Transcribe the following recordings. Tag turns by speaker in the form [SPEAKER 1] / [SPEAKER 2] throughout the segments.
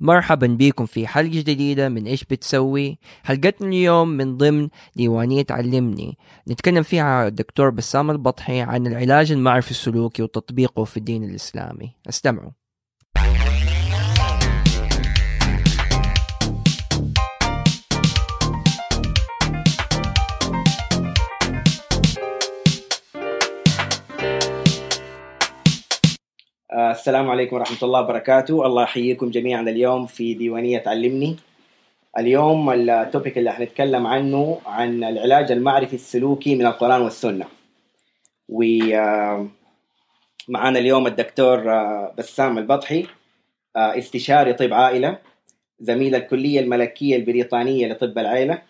[SPEAKER 1] مرحبا بكم في حلقة جديدة من إيش بتسوي؟ حلقتنا اليوم من ضمن ديوانية علمني نتكلم فيها الدكتور بسام البطحي عن العلاج المعرفي السلوكي وتطبيقه في الدين الإسلامي.
[SPEAKER 2] أستمعوا. السلام عليكم ورحمة الله وبركاته. الله يحييكم جميعا اليوم في ديوانية علمني اليوم ال topic اللي حنتكلم عنه عن العلاج المعرفي السلوكي من القرآن والسنة. ومعنا اليوم الدكتور آه، بسام البطحي آه، استشاري طب عائلة زميل الكلية الملكية البريطانية لطب العائلة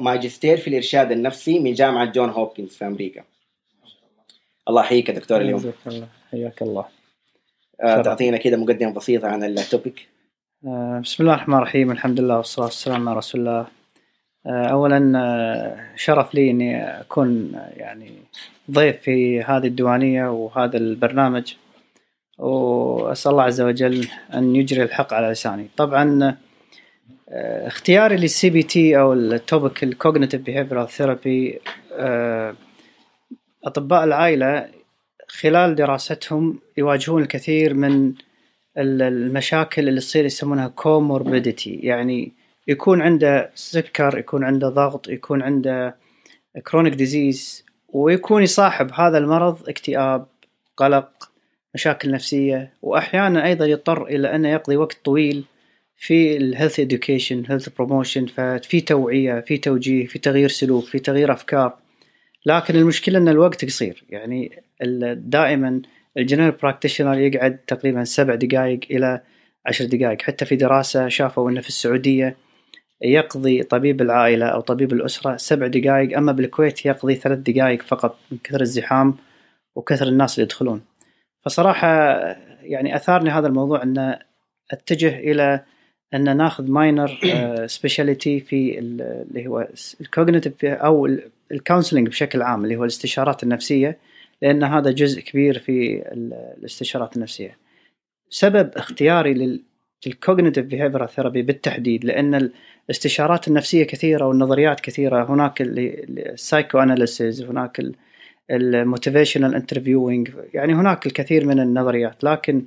[SPEAKER 2] ماجستير في الإرشاد النفسي من جامعة جون هوبكنز في أمريكا. الله يحييك يا دكتور اليوم.
[SPEAKER 3] حياك الله.
[SPEAKER 2] آه، تعطينا كده مقدمة بسيطة عن ال topic
[SPEAKER 3] آه، بسم الله الرحمن الرحيم. الحمد لله والصلاة والسلام على رسول الله. آه، أولا آه، شرف لي أني أكون آه، يعني ضيف في هذه الديوانية وهذا البرنامج. وأسأل الله عز وجل أن يجري الحق على لساني. طبعا اختياري لل CBT أو ال topic ال cognitive behavioral therapy أطباء العائلة خلال دراستهم يواجهون الكثير من ال- المشاكل اللي تصير يسمونها comorbidity يعني يكون عنده سكر يكون عنده ضغط يكون عنده chronic disease ويكون يصاحب هذا المرض اكتئاب قلق مشاكل نفسية وأحيانا أيضا يضطر إلى أنه يقضي وقت طويل في ال health education health promotion ففي توعية في توجيه في تغيير سلوك في تغيير أفكار. لكن المشكلة أن الوقت قصير. يعني دائما ال general practitioner يقعد تقريبا سبع دقائق إلى عشر دقائق حتى في دراسة شافوا أنه في السعودية يقضي طبيب العائلة أو طبيب الأسرة سبع دقائق أما بالكويت يقضي ثلاث دقائق فقط من كثر الزحام وكثر الناس اللي يدخلون. فصراحة يعني أثارني هذا الموضوع أن أتجه إلى أن ناخذ minor specialty في ال- اللي هو ال cognitive أو ال counseling بشكل عام اللي هو الاستشارات النفسية لأن هذا جزء كبير في ال- الاستشارات النفسية. سبب اختياري لل cognitive behavioral therapy بالتحديد لأن الاستشارات النفسية كثيرة والنظريات كثيرة هناك ال psychoanalysis هناك ال motivational interviewing يعني هناك الكثير من النظريات. لكن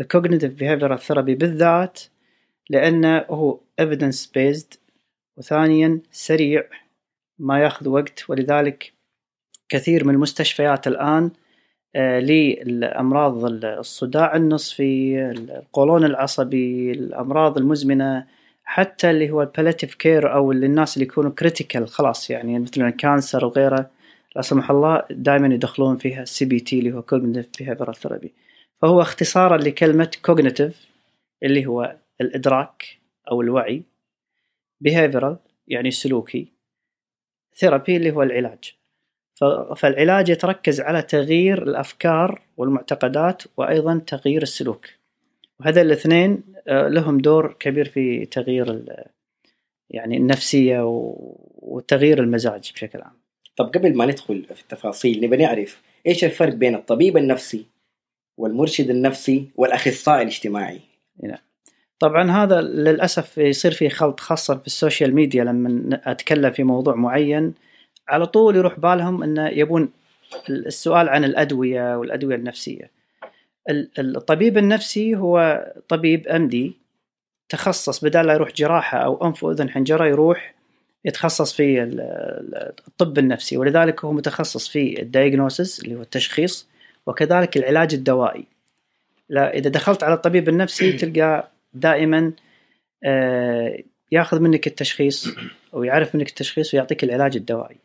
[SPEAKER 3] ال cognitive behavioral therapy بالذات لأنه هو evidence based وثانيا سريع ما ياخذ وقت. ولذلك كثير من المستشفيات الآن آه، للأمراض الصداع النصفي القولون العصبي الأمراض المزمنة حتى اللي هو ال palliative care أو الناس اللي يكونوا critical خلاص يعني مثل ال cancer وغيره لا سمح الله دائما يدخلون فيها ال CBT اللي هو cognitive behavioral therapy فهو اختصارا لكلمة cognitive اللي هو الإدراك أو الوعي behavioral يعني سلوكي therapy اللي هو العلاج. فالعلاج يتركز على تغيير الأفكار والمعتقدات وأيضا تغيير السلوك. وهذا الاثنين آه، لهم دور كبير في تغيير يعني النفسية و- وتغيير المزاج بشكل عام.
[SPEAKER 2] طب قبل ما ندخل في التفاصيل نبي نعرف إيش الفرق بين الطبيب النفسي والمرشد النفسي والأخصائي الاجتماعي؟
[SPEAKER 3] طبعا هذا للأسف يصير في خلط خاصة في ال social media لما أتكلم في موضوع معين على طول يروح بالهم انه يبون السؤال عن الأدوية والأدوية النفسية. ال- الطبيب النفسي هو طبيب MD تخصص بدال لا يروح جراحة أو أنف وأذن حنجرة يروح يتخصص في ال- ال- الطب النفسي ولذلك هو متخصص في ال diagnosis اللي هو التشخيص وكذلك العلاج الدوائي. لا إذا دخلت على الطبيب النفسي تلقى دائما آه، ياخذ منك التشخيص ويعرف منك التشخيص ويعطيك العلاج الدوائي.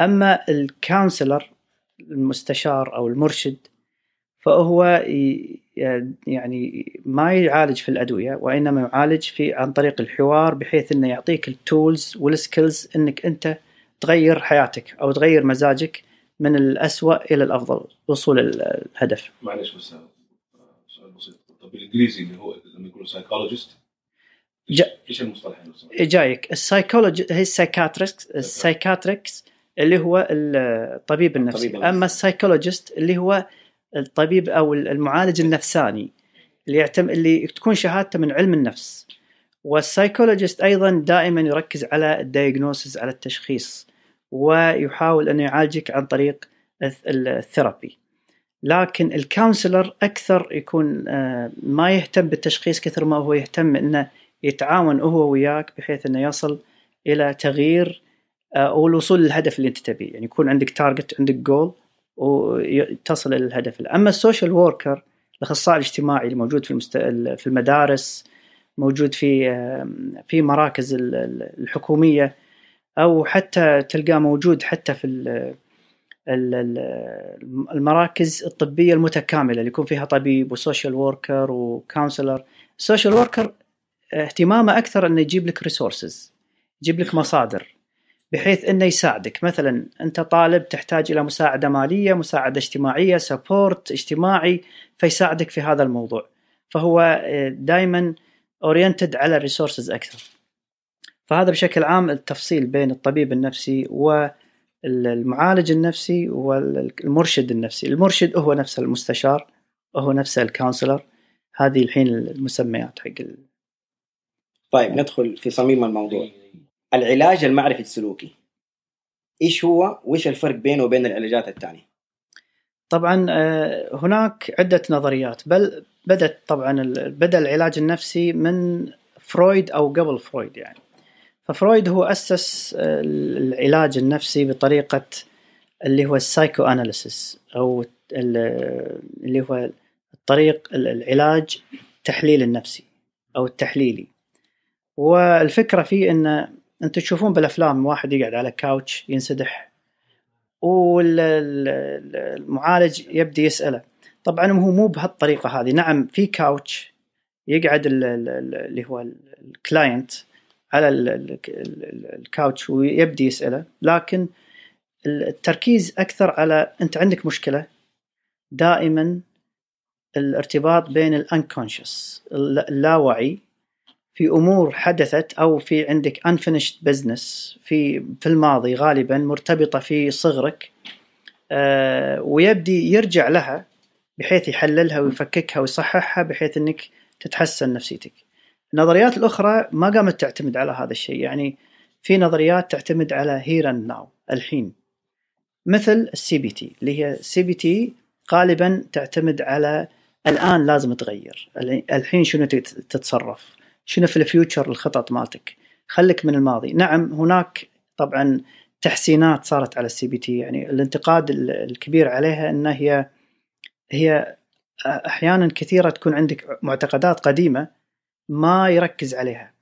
[SPEAKER 3] أما ال counselor المستشار أو المرشد فهو يعني ما يعالج في الأدوية وإنما يعالج في عن طريق الحوار بحيث إنه يعطيك ال tools وال skills إنك أنت تغير حياتك أو تغير مزاجك من الأسوأ إلى الأفضل وصول ال- الهدف.
[SPEAKER 4] معلش بس آه، سؤال بسيط طب بالإنجليزي اللي هو لما يقولوا
[SPEAKER 3] psychologist
[SPEAKER 4] إيش المصطلح نفسه؟
[SPEAKER 3] جايك. ال psychology هي ال psychiatrist ال psychiatrist اللي هو الطبيب النفسي.
[SPEAKER 2] الطبيب. أما
[SPEAKER 3] ال psychologist اللي هو الطبيب أو المعالج النفساني اللي يعتم اللي تكون شهادته من علم النفس. وال psychologist أيضا دائما يركز على ال diagnosis على التشخيص ويحاول انه يعالجك عن طريق ال th- ال therapy. لكن ال counselor أكثر يكون آه، ما يهتم بالتشخيص كثر ما هو يهتم إنه يتعاون هو وياك بحيث إنه يصل إلى تغيير آه، أو الوصول للهدف اللي أنت تبيه. يعني يكون عندك target عندك جول وتصل إلى الهدف. أما ال social worker الأخصائي الاجتماعي الموجود في المست... في المدارس موجود في آم، في مراكز ال- ال- الحكومية أو حتى تلقاه موجود حتى في المراكز الطبية المتكاملة اللي يكون فيها طبيب و social worker و counselor. ال social worker اهتمامه أكثر أنه يجيب لك resources يجيب لك مصادر بحيث إنه يساعدك. مثلا أنت طالب تحتاج إلى مساعدة مالية مساعدة اجتماعية support اجتماعي فيساعدك في هذا الموضوع. فهو دائما oriented على ال resources أكثر. فهذا بشكل عام التفصيل بين الطبيب النفسي والمعالج النفسي والمرشد النفسي. المرشد هو نفسه المستشار هو نفسه ال counselor. هذه الحين المسميات حق ال...
[SPEAKER 2] طيب ندخل في صميم الموضوع. العلاج المعرفي السلوكي. إيش هو؟ وإيش الفرق بينه وبين العلاجات الثانية؟
[SPEAKER 3] طبعا آه، هناك عدة نظريات. بل بدأت طبعا بدأ العلاج النفسي من فرويد أو قبل فرويد يعني. ففرويد هو أسس آه، العلاج النفسي بطريقة اللي هو ال psychoanalysis أو ال- اللي هو الطريق ال- العلاج التحليل النفسي أو التحليلي. والفكرة فيه أن أنتم تشوفون بالأفلام واحد يقعد على couch ينسدح والمعالج يبدي يسأله. طبعا هو مو بهالطريقة هذه. نعم في couch يقعد ال- ال- ال- اللي هو ال client على ال- ال- ال- ال couch ويبدي يسأله لكن التركيز أكثر على أنت عندك مشكلة دائما الارتباط بين ال unconscious اللاوعي في أمور حدثت أو في عندك unfinished business في في الماضي غالبا مرتبطة في صغرك آه، ويبدي يرجع لها بحيث يحللها ويفككها ويصححها بحيث إنك تتحسن نفسيتك. النظريات الأخرى ما قامت تعتمد على هذا الشيء. يعني في نظريات تعتمد على here and now الحين. مثل ال CBT اللي هي ال CBT غالبا تعتمد على الآن لازم تغير. الحين شنو تت- تتصرف؟ شنو في ال future الخطط مالتك؟ خليك من الماضي. نعم هناك طبعا تحسينات صارت على ال CBT يعني الانتقاد ال- الكبير عليها ان هي هي أحيانا كثيرة تكون عندك معتقدات قديمة ما يركز عليها.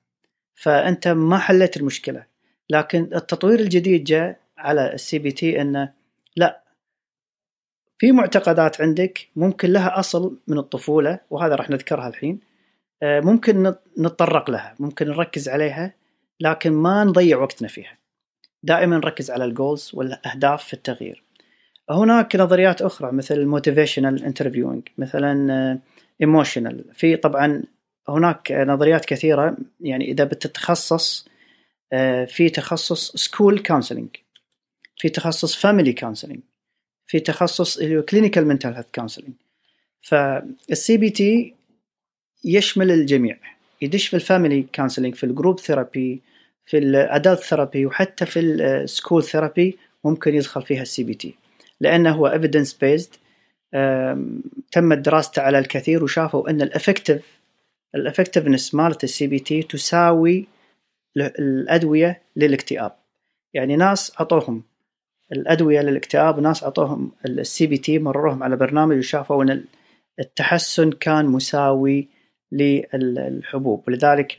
[SPEAKER 3] فأنت ما حليت المشكلة. لكن التطوير الجديد جاء على ال CBT إنه لا في معتقدات عندك ممكن لها أصل من الطفولة وهذا راح نذكرها الحين. آه، ممكن نت- نتطرق لها ممكن نركز عليها لكن ما نضيع وقتنا فيها. دائما نركز على ال goals والأهداف في التغيير. هناك نظريات أخرى مثل ال motivational interviewing مثلا emotional في طبعا هناك نظريات كثيرة يعني إذا بتتخصص آه، في تخصص school counseling في تخصص family counseling في تخصص clinical mental health counseling فال CBT يشمل الجميع يدش في ال family counseling في ال group therapy في ال adult therapy وحتى في ال school therapy ممكن يدخل فيها ال CBT لأنه هو evidence based تمت دراسته على الكثير وشافوا إن ال effective ال effectiveness مالت ال CBT تساوي الأدوية للاكتئاب. يعني ناس أعطوهم الأدوية للاكتئاب وناس أعطوهم ال CBT مرروهم على برنامج وشافوا إن التحسن كان مساوي للحبوب. ولذلك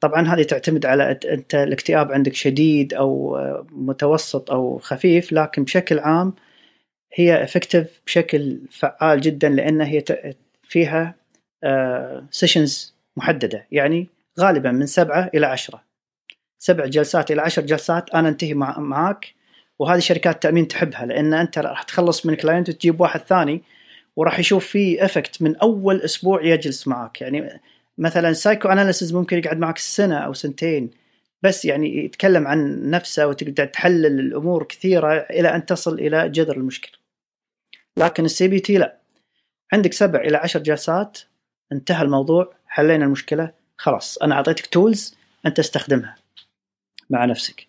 [SPEAKER 3] طبعا هذه تعتمد على أنت الاكتئاب عندك شديد أو آه، متوسط أو خفيف لكن بشكل عام هي effective بشكل فعال جدا لأن هي فيها sessions محددة. يعني غالبا من سبعة إلى عشرة. سبع جلسات إلى عشر جلسات أنا أنتهي مع معاك. وهذه شركات التامين تحبها لأن أنت راح تخلص من client وتجيب واحد ثاني وراح يشوف فيه effect من أول أسبوع يجلس معك يعني مثلا psychoanalysis ممكن يقعد معك سنة أو سنتين. بس يعني يتكلم عن نفسه وتقدر تحلل الأمور كثيرة إلى أن تصل إلى جذر المشكلة. لكن ال CBT لا. عندك سبع إلى عشر جلسات انتهى الموضوع حلينا المشكلة خلاص أنا أعطيتك tools أنت استخدمها مع نفسك.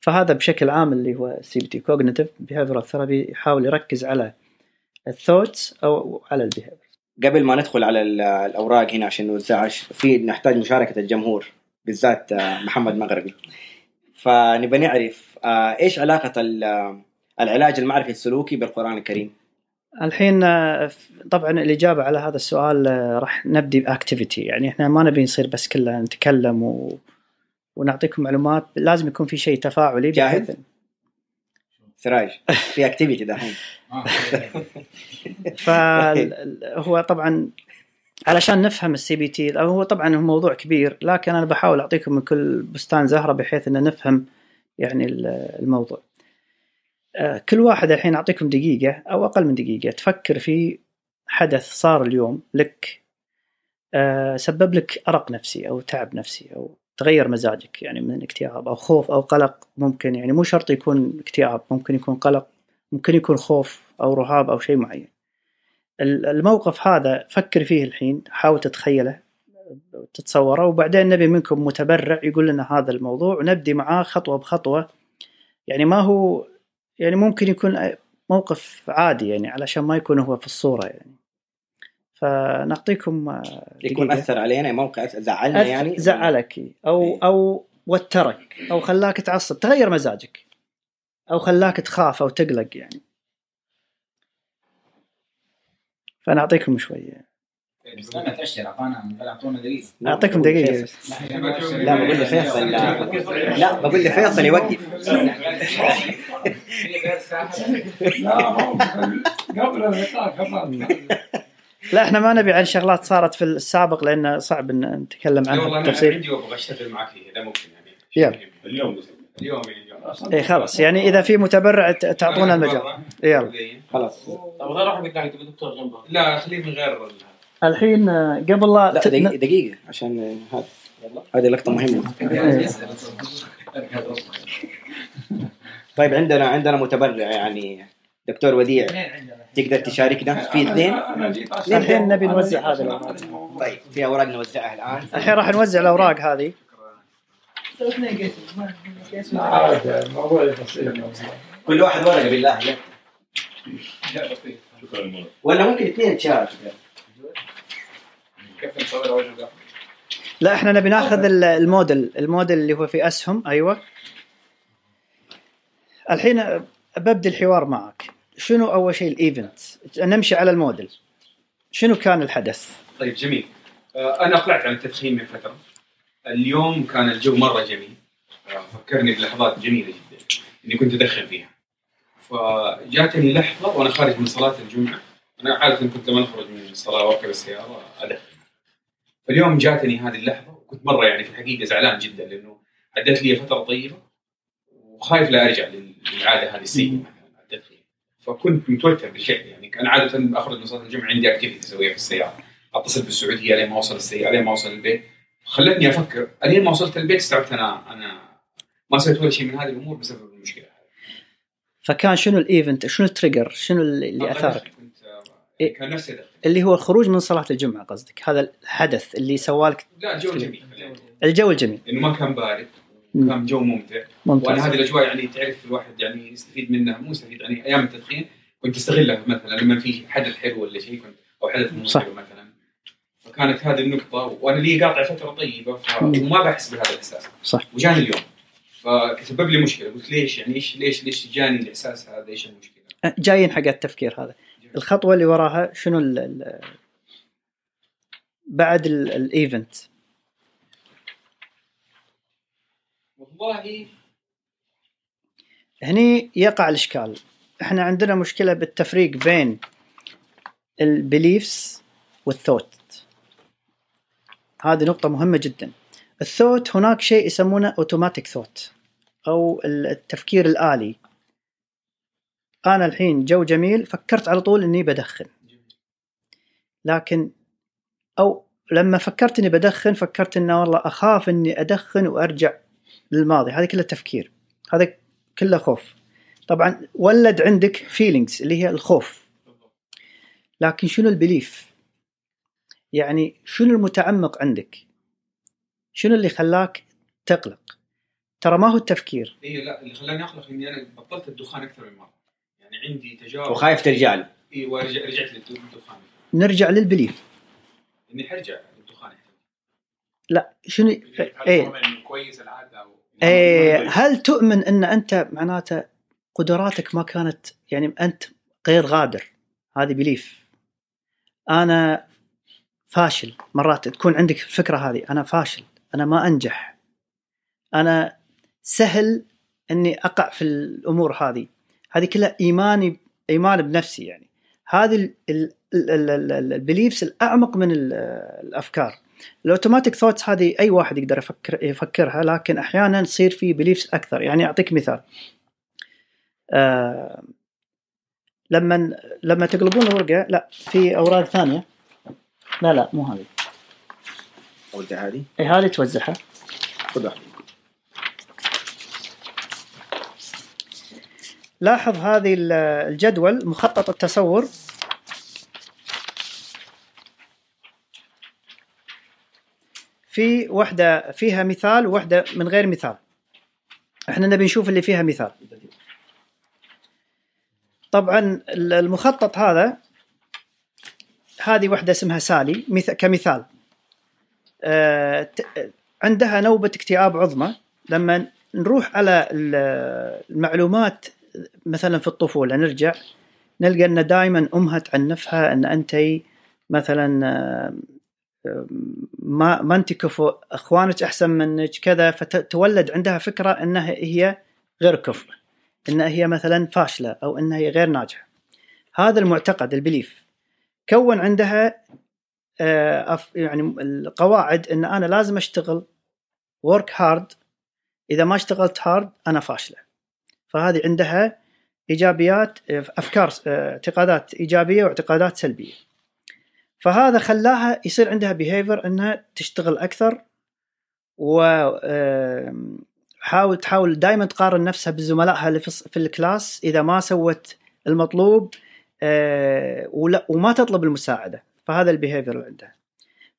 [SPEAKER 3] فهذا بشكل عام اللي هو CBT cognitive behavioral therapy يحاول يركز على ال thoughts أو على ال behavior
[SPEAKER 2] قبل ما ندخل على ال- الأوراق هنا عشان في نحتاج مشاركة الجمهور بالذات آه، محمد مغربي. فنبى نعرف آه، إيش علاقة آه، العلاج المعرفي السلوكي بالقرآن الكريم؟
[SPEAKER 3] الحين آه، طبعا الإجابة على هذا السؤال آه، راح نبدي ب activity يعني إحنا ما نبي نصير بس كلها نتكلم و... ونعطيكم معلومات لازم يكون في شيء تفاعلي
[SPEAKER 2] جاهز؟ سراج في activity دحين
[SPEAKER 3] فهو طبعا علشان نفهم ال CBT هو طبعا هو موضوع كبير لكن أنا بحاول أعطيكم من كل بستان زهرة بحيث إن نفهم يعني ال- الموضوع. آه، كل واحد الحين أعطيكم دقيقة أو أقل من دقيقة تفكر في حدث صار اليوم لك آه، سبب لك أرق نفسي أو تعب نفسي أو تغير مزاجك يعني من اكتئاب أو خوف أو قلق ممكن يعني مو شرط يكون اكتئاب ممكن يكون قلق ممكن يكون خوف أو رهاب أو شيء معين. ال- الموقف هذا فكر فيه الحين حاول تتخيله تتصوره وبعدين نبي منكم متبرع يقول لنا هذا الموضوع ونبدي معاه خطوة بخطوة يعني ما هو يعني ممكن يكون موقف عادي يعني علشان ما يكون هو في الصورة يعني. فنعطيكم آه،
[SPEAKER 2] يكون
[SPEAKER 3] دقيقة.
[SPEAKER 2] أثر علينا موقع زعلنا
[SPEAKER 3] أث-
[SPEAKER 2] يعني؟
[SPEAKER 3] زعلك أو
[SPEAKER 2] إيه.
[SPEAKER 3] أو وترك أو خلاك تعصب تغير مزاجك أو خلاك تخاف أو تقلق يعني. فنعطيكم شوية
[SPEAKER 5] استنى تأشر اعطانا أعطونا دقيقة.
[SPEAKER 3] أعطيكم دقيقة. بس.
[SPEAKER 2] لا بقول لفيصل لا, لا بقول لفيصل يوقف.
[SPEAKER 6] لا
[SPEAKER 3] إحنا ما نبي عن شغلات صارت في السابق لأن صعب إن نتكلم
[SPEAKER 5] لا
[SPEAKER 3] عنها
[SPEAKER 5] والله أنا
[SPEAKER 3] بالتفصيل.
[SPEAKER 5] عندي وابغى أشتغل معك فيه إذا ممكن يعني.
[SPEAKER 3] يلا.
[SPEAKER 4] اليوم بس.
[SPEAKER 5] اليوم اليوم
[SPEAKER 3] اي خلاص. يعني إذا في متبرع ت- تعطونا المجال. يلا.
[SPEAKER 2] خلاص.
[SPEAKER 7] طب غير واحد تبي دكتور جنبه.
[SPEAKER 5] لا خليه من غير
[SPEAKER 3] الحين آه، قبل لا
[SPEAKER 2] لا دقيقة, دقيقة عشان هذا هذه لقطة مهمة. طيب عندنا عندنا متبرع يعني دكتور وديع تقدر تشاركنا؟ في اثنين؟
[SPEAKER 3] الحين نبي نوزع هذا.
[SPEAKER 2] طيب في أوراق نوزعها الآن.
[SPEAKER 3] الحين راح نوزع الأوراق هذه.
[SPEAKER 2] كل واحد ورقة بالله. ولا ممكن اثنين تشارك؟
[SPEAKER 5] كيف نصور
[SPEAKER 3] لا إحنا نبي ناخذ ال- model ال model اللي هو في أسهم أيوه. الحين ببدي الحوار معك. شنو أول شيء ال event؟ نمشي على الموديل. شنو كان الحدث؟
[SPEAKER 5] طيب جميل. آه، أنا أقلعت عن التدخين من فترة. اليوم كان الجو مرة جميل. آه، فكرني بلحظات جميلة جدا إني كنت ادخن فيها. فجاتني لحظة وأنا خارج من صلاة الجمعة. أنا عادة كنت لما أخرج من الصلاه واركب السيارة ادخن فاليوم جاتني هذه اللحظة وكنت مرة يعني في الحقيقة زعلان جدا لأنه عدت لي فترة طيبة وخايف لا أرجع لل- للعادة هذه السيئه مثلا التدخين فكنت متوتر بالفعل يعني أنا عادة أخرج من صلاه الجمعه عندي أكتيفيتي أسويها في السيارة. أتصل بالسعودية لين ما أوصل السيارة لين ما أوصل البيت. خلتني أفكر ألين ما وصلت البيت استوعبت أنا أنا ما سويت ولا شيء من هذه الأمور بسبب المشكلة
[SPEAKER 3] فكان شنو ال event شنو ال trigger شنو
[SPEAKER 5] اللي أثارك؟
[SPEAKER 3] إيه.
[SPEAKER 5] كان ادخن
[SPEAKER 3] اللي هو الخروج من صلاة الجمعة قصدك. هذا الحدث اللي سوالك
[SPEAKER 5] لا جو جميل
[SPEAKER 3] الجو الجميل.
[SPEAKER 5] لأنه ما كان بارد. كان جو ممتع. وأنا
[SPEAKER 3] ممتاز
[SPEAKER 5] هذه الأجواء يعني تعرف الواحد يعني يستفيد منها مو يستفيد يعني أيام التدخين كنت أستغلها مثلا لما في حدث حلو ولا شيء كنت أو حدث. حلو مثلا. فكانت هذه النقطة وأنا لي قاطع فترة
[SPEAKER 3] طيبة.
[SPEAKER 5] وما بحس بهذا الإحساس.
[SPEAKER 3] صح.
[SPEAKER 5] وجاني اليوم. فسبب لي مشكلة قلت ليش يعني إيش ليش ليش جاني الإحساس هذا؟ إيش المشكلة؟
[SPEAKER 3] جايين حق التفكير هذا. الخطوة اللي وراها شنو ال ال بعد ال- الايفنت
[SPEAKER 5] والله
[SPEAKER 3] هني يقع الإشكال. إحنا عندنا مشكلة بالتفريق بين ال beliefs وال thought هذه نقطة مهمة جدا. الثوت هناك شيء يسمونه automatic thought أو التفكير الآلي. أنا الحين جو جميل فكرت على طول إني بدخن. لكن أو لما فكرت إني بدخن فكرت إنه والله أخاف إني أدخن وأرجع للماضي. هذا كله تفكير هذا كله خوف. طبعا ولد عندك feelings اللي هي الخوف. لكن شنو ال belief يعني شنو المتعمق عندك؟ شنو اللي خلاك تقلق؟ ترى ما هو التفكير.
[SPEAKER 5] اي لا اللي خلاني أقلق إني أنا بطلت الدخان أكثر من مرة. يعني عندي تجارب.
[SPEAKER 2] وخايف ترجع له.
[SPEAKER 5] إي ورجع رجعت للدخان.
[SPEAKER 3] نرجع لل
[SPEAKER 5] belief. إني حرجع للدخان
[SPEAKER 3] لا شنو؟
[SPEAKER 4] هل إيه. كويس العادة أو
[SPEAKER 3] إيه هل تؤمن إن أنت معناته قدراتك ما كانت يعني أنت غير غادر؟ هذه بليف. أنا فاشل مرات. تكون عندك الفكرة هذه. أنا فاشل. أنا ما أنجح. أنا سهل إني أقع في الأمور هذه. هذه كلها إيماني ايمان بنفسي يعني. هذه ال beliefs الأعمق من ال- الأفكار. ال automatic thoughts هذه أي واحد يقدر يفكر يفكرها لكن أحيانا تصير في beliefs أكثر. يعني أعطيك مثال. آه لما لما تقلبون الورقه لا في أوراق ثانية. لا لا مو هذه.
[SPEAKER 2] ارجع هذه.
[SPEAKER 3] اي هذه توزعها.
[SPEAKER 2] خذ واحدة
[SPEAKER 3] لاحظ هذه ال- الجدول مخطط التصور. في واحدة فيها مثال وواحدة من غير مثال. إحنا نبي نشوف اللي فيها مثال. طبعا ال- المخطط هذا هذه واحدة اسمها سالي مث- كمثال. آه، عندها نوبة اكتئاب عظمى. لما نروح على ال- المعلومات مثلا في الطفولة نرجع نلقى أن دائما أمها تعنفها أن انت مثلا ما ما انت كفو أخوانك أحسن منك كذا فتولد عندها فكرة أنها هي غير كفء انها هي مثلا فاشلة أو انها هي غير ناجحة. هذا المعتقد البليف. كون عندها آه، يعني القواعد أن أنا لازم أشتغل work hard إذا ما اشتغلت hard أنا فاشلة. فهذه عندها إيجابيات أفكار اعتقادات إيجابية واعتقادات سلبية. فهذا خلاها يصير عندها behavior إنها تشتغل أكثر و حاول تحاول دائما تقارن نفسها بزملائها اللي في الكلاس إذا ما سوت المطلوب آه، وما تطلب المساعدة. فهذا ال behavior اللي عندها.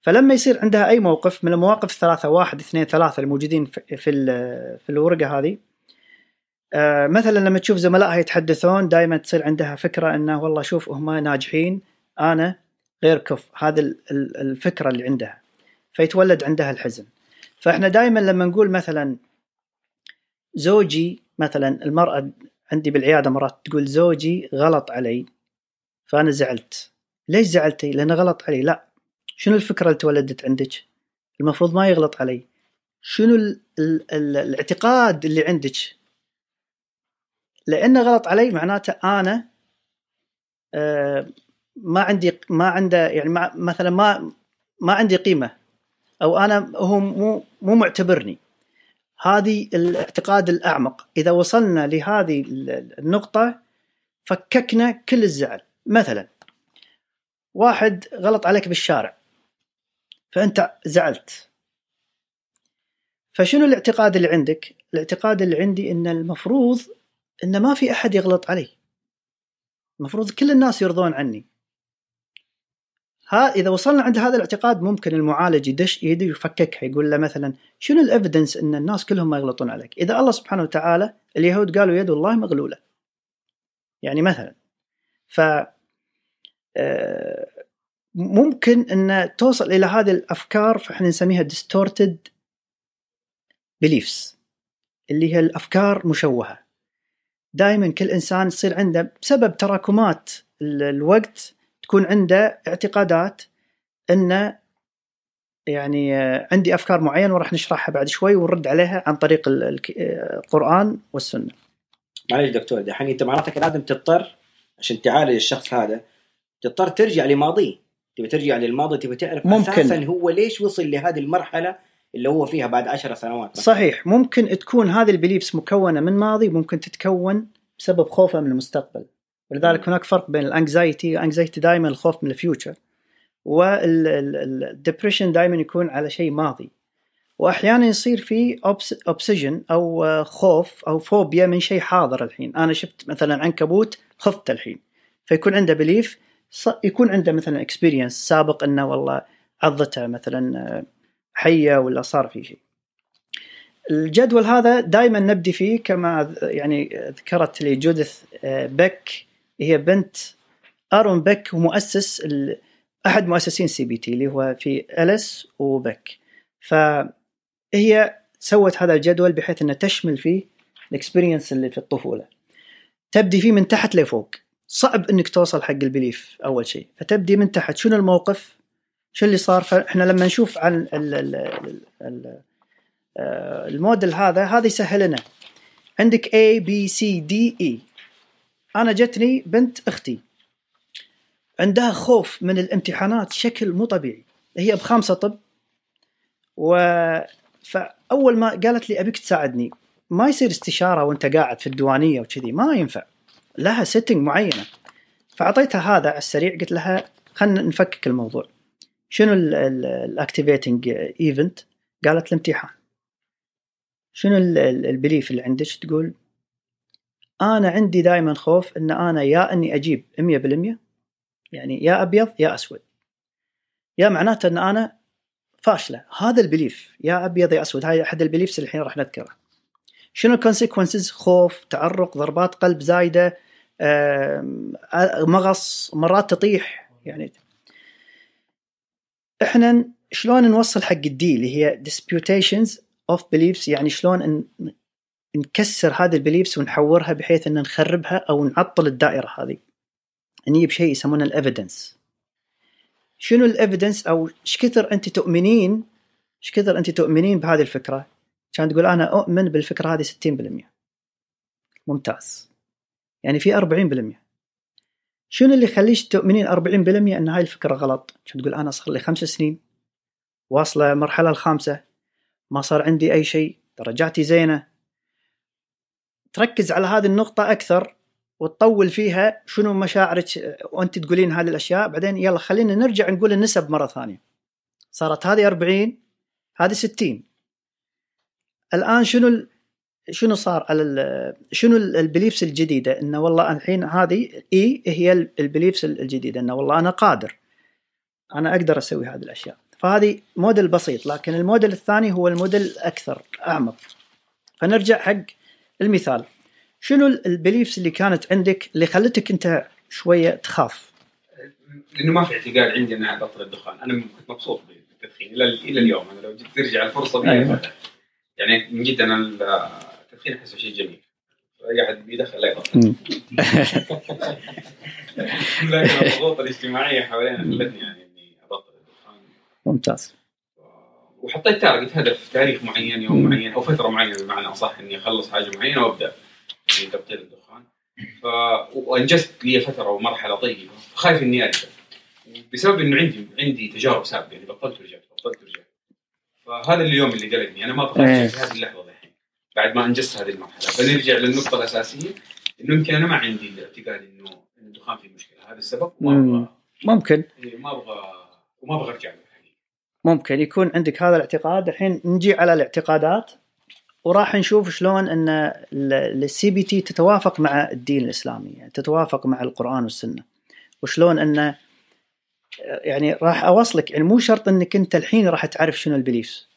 [SPEAKER 3] فلما يصير عندها أي موقف من المواقف الثلاثة واحد اثنين ثلاثة الموجودين في في, ال- في الورقة هذه مثلا لما تشوف زملائها يتحدثون دائما تصير عندها فكرة إنه والله شوف هم ناجحين أنا غير كف. هذا ال- ال- الفكرة اللي عندها. فيتولد عندها الحزن. فإحنا دائما لما نقول مثلا زوجي مثلا المرأة عندي بالعيادة مرات تقول زوجي غلط علي فأنا زعلت. ليش زعلتي؟ لأنه غلط علي. لا. شنو الفكرة اللي تولدت عندك؟ المفروض ما يغلط علي. شنو ال ال ال الاعتقاد اللي عندك؟ لأنه غلط علي معناته أنا آه، ما عندي ما عنده يعني ما مثلا ما ما عندي قيمة أو أنا هو مو مو معتبرني. هذه الاعتقاد الأعمق. إذا وصلنا لهذه ال- النقطة فككنا كل الزعل. مثلا واحد غلط عليك بالشارع فأنت زعلت. فشنو الاعتقاد اللي عندك؟ الاعتقاد اللي عندي إن المفروض إن ما في أحد يغلط علي. المفروض كل الناس يرضون عني. ها إذا وصلنا عند هذا الاعتقاد ممكن المعالج يدش يدي يفككها يقول له مثلا شنو الافيدنس إن الناس كلهم ما يغلطون عليك؟ إذا الله سبحانه وتعالى اليهود قالوا يد الله مغلولة. يعني مثلا ف آه، ممكن إن توصل إلى هذه الأفكار فإحنا نسميها distorted beliefs اللي هي الأفكار مشوهة. دائما كل إنسان يصير عنده بسبب تراكمات ال- الوقت تكون عنده اعتقادات إنه يعني آه، عندي أفكار معينة وراح نشرحها بعد شوي ونرد عليها عن طريق آه، القرآن والسنة.
[SPEAKER 2] معلش دكتور دحين أنت معناتك لازم تضطر عشان تعالج الشخص هذا تضطر ترجع لماضيه تبي ترجع للماضي تبي تعرف
[SPEAKER 3] ممكن.
[SPEAKER 2] أساسا هو ليش وصل لهذه المرحلة اللي هو فيها بعد عشر سنوات مثلاً.
[SPEAKER 3] صحيح. ممكن تكون هذه ال beliefs مكونة من ماضي ممكن تتكون بسبب خوفه من المستقبل. ولذلك هناك فرق بين ال anxiety ال anxiety دائما الخوف من ال future وال depression دائما يكون على شيء ماضي. واحيانا يصير في obsession أو خوف أو فوبيا من شيء حاضر الحين. أنا شفت مثلا عنكبوت خفت الحين. فيكون عنده belief يكون عنده مثلا experience سابق إنه والله عضته مثلا آه، حية ولا صار في شيء. الجدول هذا دائما نبدي فيه كما يعني ذكرت لي جودث آه، بيك هي بنت أرون بيك ومؤسس أحد مؤسسين CBT اللي هو في أليس وبيك. فهي سوت هذا الجدول بحيث إنها تشمل فيه ال experience اللي في الطفولة. تبدي فيه من تحت لفوق. صعب إنك توصل حق ال belief أول شيء. فتبدي من تحت. شنو الموقف؟ شو اللي صار؟ فاحنا لما نشوف عن ال ال ال آه، الموديل هذا هذا يسهل لنا عندك A B C D E. أنا جتني بنت أختي. عندها خوف من الامتحانات شكل مو طبيعي. هي بخامسة طب. و فأول ما قالت لي أبيك تساعدني ما يصير استشارة وأنت قاعد في الديوانية وكذي ما ينفع. لها setting معينة. فأعطيتها هذا على السريع قلت لها خلينا نفكك الموضوع. شنو ال activating event قالت الامتحان. شنو ال- ال- ال belief اللي عندك؟ تقول أنا عندي دائما خوف إن أنا يا إني أجيب 100% يعني يا أبيض يا أسود. يا معناته إن أنا فاشلة. هذا ال belief يا أبيض يا أسود هاي أحد ال beliefs اللي الحين راح نذكره. شنو ال consequences خوف تعرق ضربات قلب زايدة مغص مرات تطيح يعني إحنا شلون نوصل حق ال D اللي هي disputations of beliefs يعني شلون نكسر هذه ال beliefs ونحورها بحيث إن نخربها أو نعطل الدائرة هذه. نجيب شيء يسمونه ال evidence شنو ال evidence أو إيش كثر أنت تؤمنين إيش كثر أنت تؤمنين بهذه الفكرة؟ كان تقول أنا أؤمن بالفكرة هذه 60% ممتاز. يعني في 40% شنو اللي يخليش تؤمنين 40% إن هاي الفكرة غلط؟ كان تقول؟ أنا صار لي خمس سنين واصلة المرحله الخامسة ما صار عندي أي شيء درجاتي زينة. تركز على هذه النقطة أكثر وتطول فيها شنو مشاعرك وأنت تقولين هذه الأشياء بعدين يلا خلينا نرجع نقول النسب مرة ثانية. صارت هذه 40 هذه 60 الآن شنو. شنو صار على. شنو ال- ال beliefs الجديدة؟ انه والله الحين هذه اي هي ال- ال beliefs الجديدة. انه والله أنا قادر. أنا أقدر أسوي هذه الأشياء. فهذه موديل بسيط لكن الموديل الثاني هو الموديل الاكثر أعمق. فنرجع حق المثال. شنو ال- ال beliefs اللي كانت عندك اللي خلتك أنت شوية تخاف؟
[SPEAKER 5] لأنه ما في اعتقاد عندي اني ابطل الدخان. أنا كنت مبسوط بالتدخين إلى إلى اليوم. أنا لو ترجع الفرصة
[SPEAKER 3] أيوة.
[SPEAKER 5] يعني من جد أنا التدخين احسه شيء جميل. أي أحد بيدخل لا يبطل. لكن الضغوط الاجتماعية حوالينا خلتني يعني إني أبطل الدخان
[SPEAKER 3] ممتاز.
[SPEAKER 5] وحطيت تارجت هدف تاريخ معين يوم معين أو فترة معينة بمعنى أصح إني أخلص حاجة معينة وأبدأ في تبطيل الدخان ف وأنجزت لي فترة ومرحلة طيبة. فخايف إني أرجع. بسبب إنه عندي عندي تجارب سابقة يعني بطلت ورجعت بطلت ورجعت. فهذا اليوم اللي قلقني. أنا ما أبغى
[SPEAKER 3] إيه.
[SPEAKER 5] في هذه اللحظة الحين بعد ما أنجزت هذه المرحلة. فنرجع للنقطة الأساسية. إنه يمكن أنا ما عندي الاعتقاد إنه الدخان فيه مشكلة. هذا السبب. وما. أبغى
[SPEAKER 3] ممكن.
[SPEAKER 5] إيه، ما أبغى وما أبغى أرجع له.
[SPEAKER 3] ممكن يكون عندك هذا الاعتقاد. الحين نجي على الاعتقادات وراح نشوف شلون إن ال CBT تتوافق مع الدين الإسلامي يعني تتوافق مع القرآن والسنة. وشلون انه يعني راح أوصلك يعني مو شرط إنك أنت الحين راح تعرف شنو ال beliefs.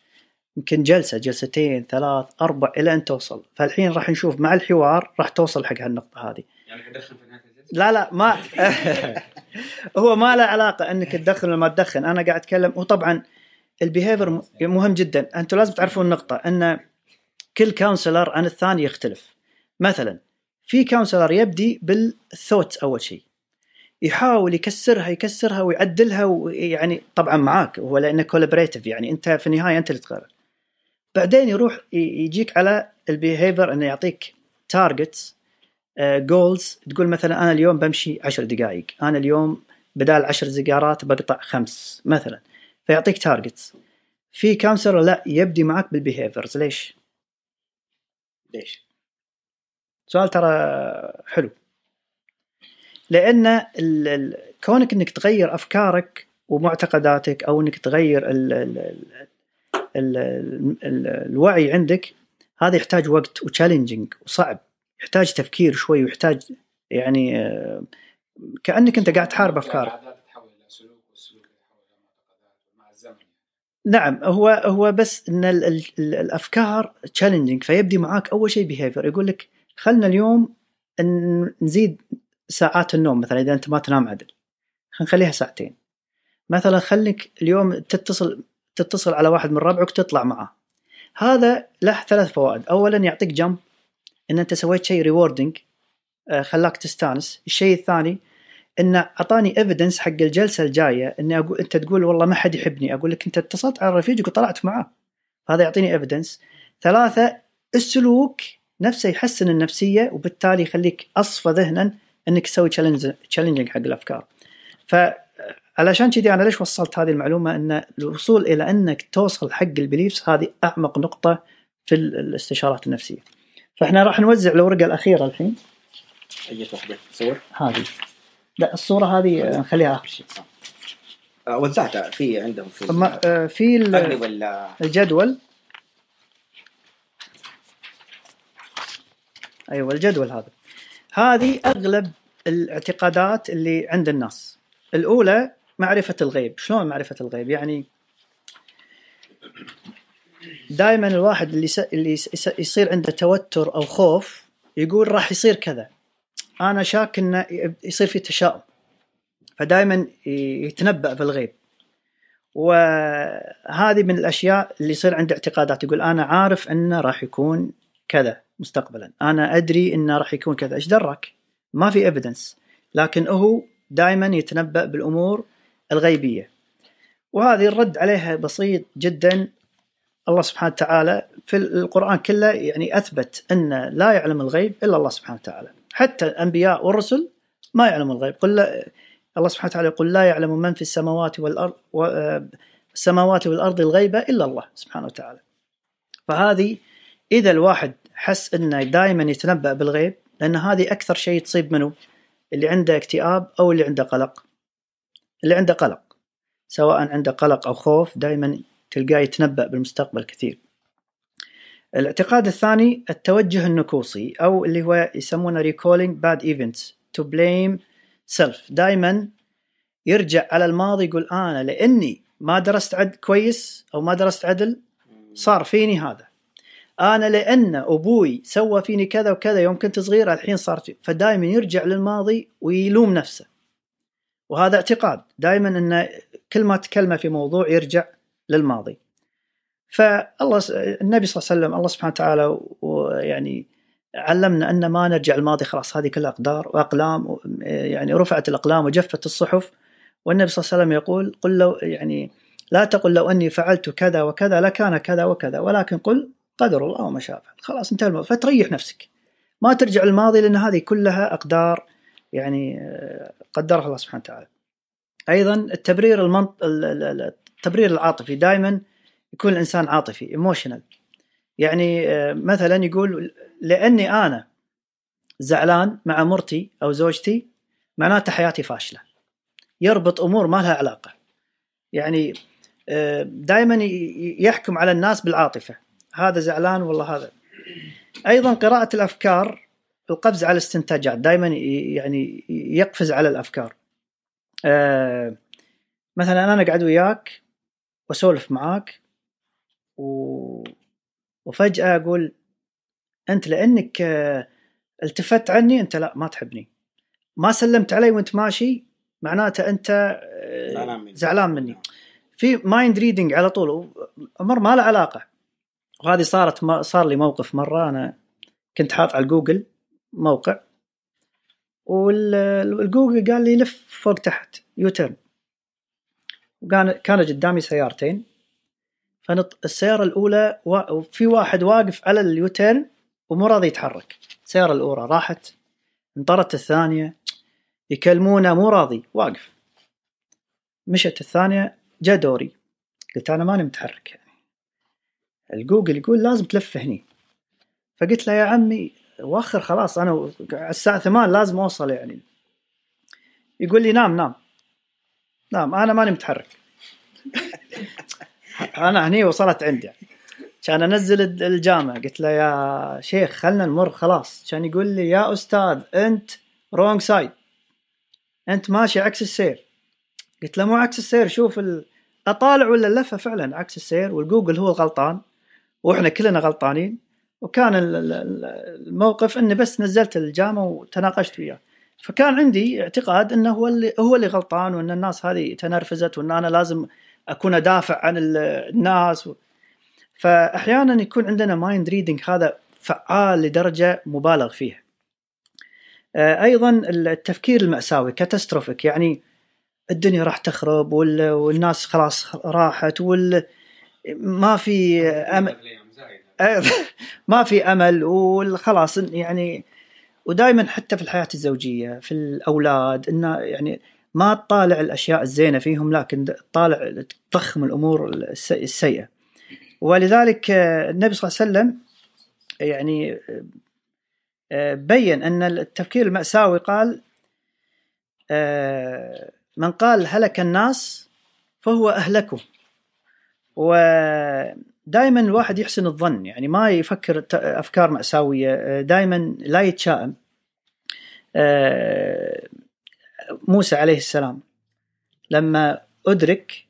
[SPEAKER 3] يمكن جلسة جلستين ثلاث أربع إلى أن توصل. فالحين راح نشوف مع الحوار راح توصل حق هالنقطة هذه.
[SPEAKER 5] يعني حدخن في نهايه الجلسه
[SPEAKER 3] لا لا ما هو ما له علاقة إنك تدخن ولا ما تدخن. أنا قاعد أتكلم وطبعا ال behavior مهم جدا. أنتم لازم تعرفون النقطه إن كل counselor عن الثاني يختلف. مثلا في counselor يبدي بال thought أول شيء. يحاول يكسرها يكسرها ويعدلها ويعني طبعا معاك. هو لأنه collaborative يعني أنت في النهاية أنت اللي تقرر. بعدين يروح يجيك على ال behavior إنه يعطيك targets goals تقول مثلا أنا اليوم بمشي 10 دقائق. أنا اليوم بدال 10 سيجارات بقطع خمس مثلا. فيعطيك targets في counselor لا يبدي معك بال behaviors ليش؟
[SPEAKER 2] ليش؟
[SPEAKER 3] سؤال ترى حلو. لأن كونك إنك تغير أفكارك ومعتقداتك أو إنك تغير الوعي عندك هذا يحتاج وقت و challenging وصعب يحتاج تفكير شوي ويحتاج يعني آه، كأنك أنت قاعد تحارب افكارك نعم هو هو بس إن ال ال ال الأفكار challenging فيبدي معاك أول شيء behavior يقول لك خلنا اليوم نزيد ساعات النوم مثلا إذا أنت ما تنام عدل نخليها ساعتين. مثلا خليك اليوم تتصل تتصل على واحد من ربعك تطلع معه. هذا له ثلاث فوائد. اولا يعطيك جنب إن أنت سويت شيء rewarding خلاك تستانس. الشيء الثاني انه أعطاني evidence حق الجلسة الجاية إني أقول أنت تقول والله ما حد يحبني. أقول لك أنت اتصلت على رفيجك وطلعت معاه هذا يعطيني evidence ثلاثة السلوك نفسه يحسن النفسية وبالتالي يخليك أصفى ذهنا إنك تسوي challenging حق الأفكار. فعلشان كذي أنا ليش وصلت هذه المعلومة؟ إن الوصول إلى إنك توصل حق ال beliefs هذه أعمق نقطة في ال- الاستشارات النفسية. فإحنا راح نوزع الورقة الأخيرة الحين.
[SPEAKER 2] أي واحدة؟ تصور
[SPEAKER 3] هذه. لا الصورة هذه نخليها اخر شيء
[SPEAKER 2] آه، وزعتها في عندهم في
[SPEAKER 3] أما آه، في الجدول. أيوه الجدول هذا. هذه أغلب الاعتقادات اللي عند الناس. الأولى معرفة الغيب. شلون معرفة الغيب؟ يعني دائما الواحد اللي س... اللي يس- يصير عنده توتر أو خوف يقول راح يصير كذا. أنا شاك إنه يصير في تشاؤم. فدائما يتنبأ بالغيب. وهذه من الأشياء اللي يصير عنده اعتقادات. يقول أنا عارف إنه راح يكون كذا مستقبلا. أنا أدري إنه راح يكون كذا. إيش دراك ما في evidence لكن هو دائما يتنبأ بالأمور الغيبية. وهذه الرد عليها بسيط جدا. الله سبحانه وتعالى في القرآن كله يعني أثبت أن لا يعلم الغيب إلا الله سبحانه وتعالى. حتى الأنبياء والرسل ما يعلمون الغيب. قل لا الله سبحانه وتعالى يقول لا يعلم من في السماوات والأرض السماوات والأرض الغيب إلا الله سبحانه وتعالى. فهذه إذا الواحد حس أنه دائما يتنبأ بالغيب لأن هذه أكثر شيء تصيب منه اللي عنده اكتئاب أو اللي عنده قلق. اللي عنده قلق سواء عنده قلق أو خوف دائما تلقاه يتنبأ بالمستقبل كثير. الاعتقاد الثاني التوجه النكوصي أو اللي هو يسمونه recalling bad events to blame self. دائما يرجع على الماضي يقول أنا لأني ما درست عد كويس أو ما درست عدل صار فيني هذا. أنا لأن أبوي سوى فيني كذا وكذا يوم كنت صغير الحين صار في فدائما يرجع للماضي ويلوم نفسه. وهذا اعتقاد دائما أن كل ما تكلمه في موضوع يرجع للماضي. فالله النبي صلى الله عليه وسلم الله سبحانه وتعالى ويعني علمنا أن ما نرجع الماضي خلاص هذه كلها أقدار وأقلام يعني رفعت الأقلام وجفت الصحف. والنبي صلى الله عليه وسلم يقول قل لو يعني لا تقل لو أني فعلت كذا وكذا لكان كذا وكذا ولكن قل قدر الله وما شاء فعل. خلاص انتهى الموضوع فتريح نفسك. ما ترجع الماضي لأن هذه كلها أقدار يعني آه، قدرها الله سبحانه وتعالى. أيضا التبرير المنط... ال- ال- ال- التبرير العاطفي دائما يكون الإنسان عاطفي ايموشنال يعني آه، مثلا يقول لأني أنا زعلان مع مرتي أو زوجتي معناته حياتي فاشلة. يربط أمور ما لها علاقة. يعني دائما يحكم على الناس بالعاطفة. هذا زعلان والله هذا. أيضا قراءة الأفكار القفز على الاستنتاجات دائما يعني يقفز على الأفكار. آه، مثلا أنا قاعد وياك وأسولف معاك و... وفجأة أقول أنت لأنك آه، التفت عني أنت لا ما تحبني. ما سلمت علي وأنت ماشي معناته أنت آه،
[SPEAKER 2] زعلان مني.
[SPEAKER 3] مني. في mind reading على طول أمر ما له علاقة. وهذه صارت ما صار لي موقف مرة أنا كنت حاط على الجوجل موقع. والجوجل قال لي لف فوق تحت U-turn. وكان كان قدامي سيارتين. فنط السيارة الأولى و... في واحد واقف على ال U-turn ومو راضي يتحرك. السيارة الأولى راحت انطرت الثانية يكلمونه مو راضي واقف. مشت الثانية جاء دوري. قلت أنا ماني متحرك يعني. الجوجل يقول لازم تلف هني. فقلت له يا عمي وخر خلاص أنا الساعة 8 لازم أوصل يعني. يقول لي نام نام. نام أنا ماني متحرك. أنا هني وصلت عندي. كان أنزل الجامعة قلت له يا شيخ خلنا نمر خلاص. كان يقول لي يا أستاذ أنت wrong side أنت ماشي عكس السير. قلت له مو عكس السير شوف أطالع ولا اللفه فعلا؟ عكس السير والجوجل هو الغلطان وإحنا كلنا غلطانين. وكان ال- ال- ال- الموقف اني بس نزلت الجامعة وتناقشت وياه فكان عندي اعتقاد انه هو اللي هو اللي غلطان وان الناس هذه تنرفزت وان أنا لازم أكون أدافع عن ال- الناس و... فاحيانا يكون عندنا mind reading هذا فعال لدرجة مبالغ فيها. آه، أيضا التفكير المأساوي catastrophic يعني الدنيا راح تخرب وال- والناس خلاص راحت وال ما في امل ما في أمل وخلاص يعني ودائما حتى في الحياة الزوجية في الأولاد انه يعني ما تطالع الأشياء الزينة فيهم لكن تطالع تضخم الأمور الس- السيئة. ولذلك آه، النبي صلى الله عليه وسلم يعني آه، بين أن التفكير المأساوي قال آه، من قال هلك الناس فهو أهلكه. ودائما الواحد يحسن الظن يعني ما يفكر أفكار مأساوية. دائما لا يتشائم. آه، موسى عليه السلام لما أدرك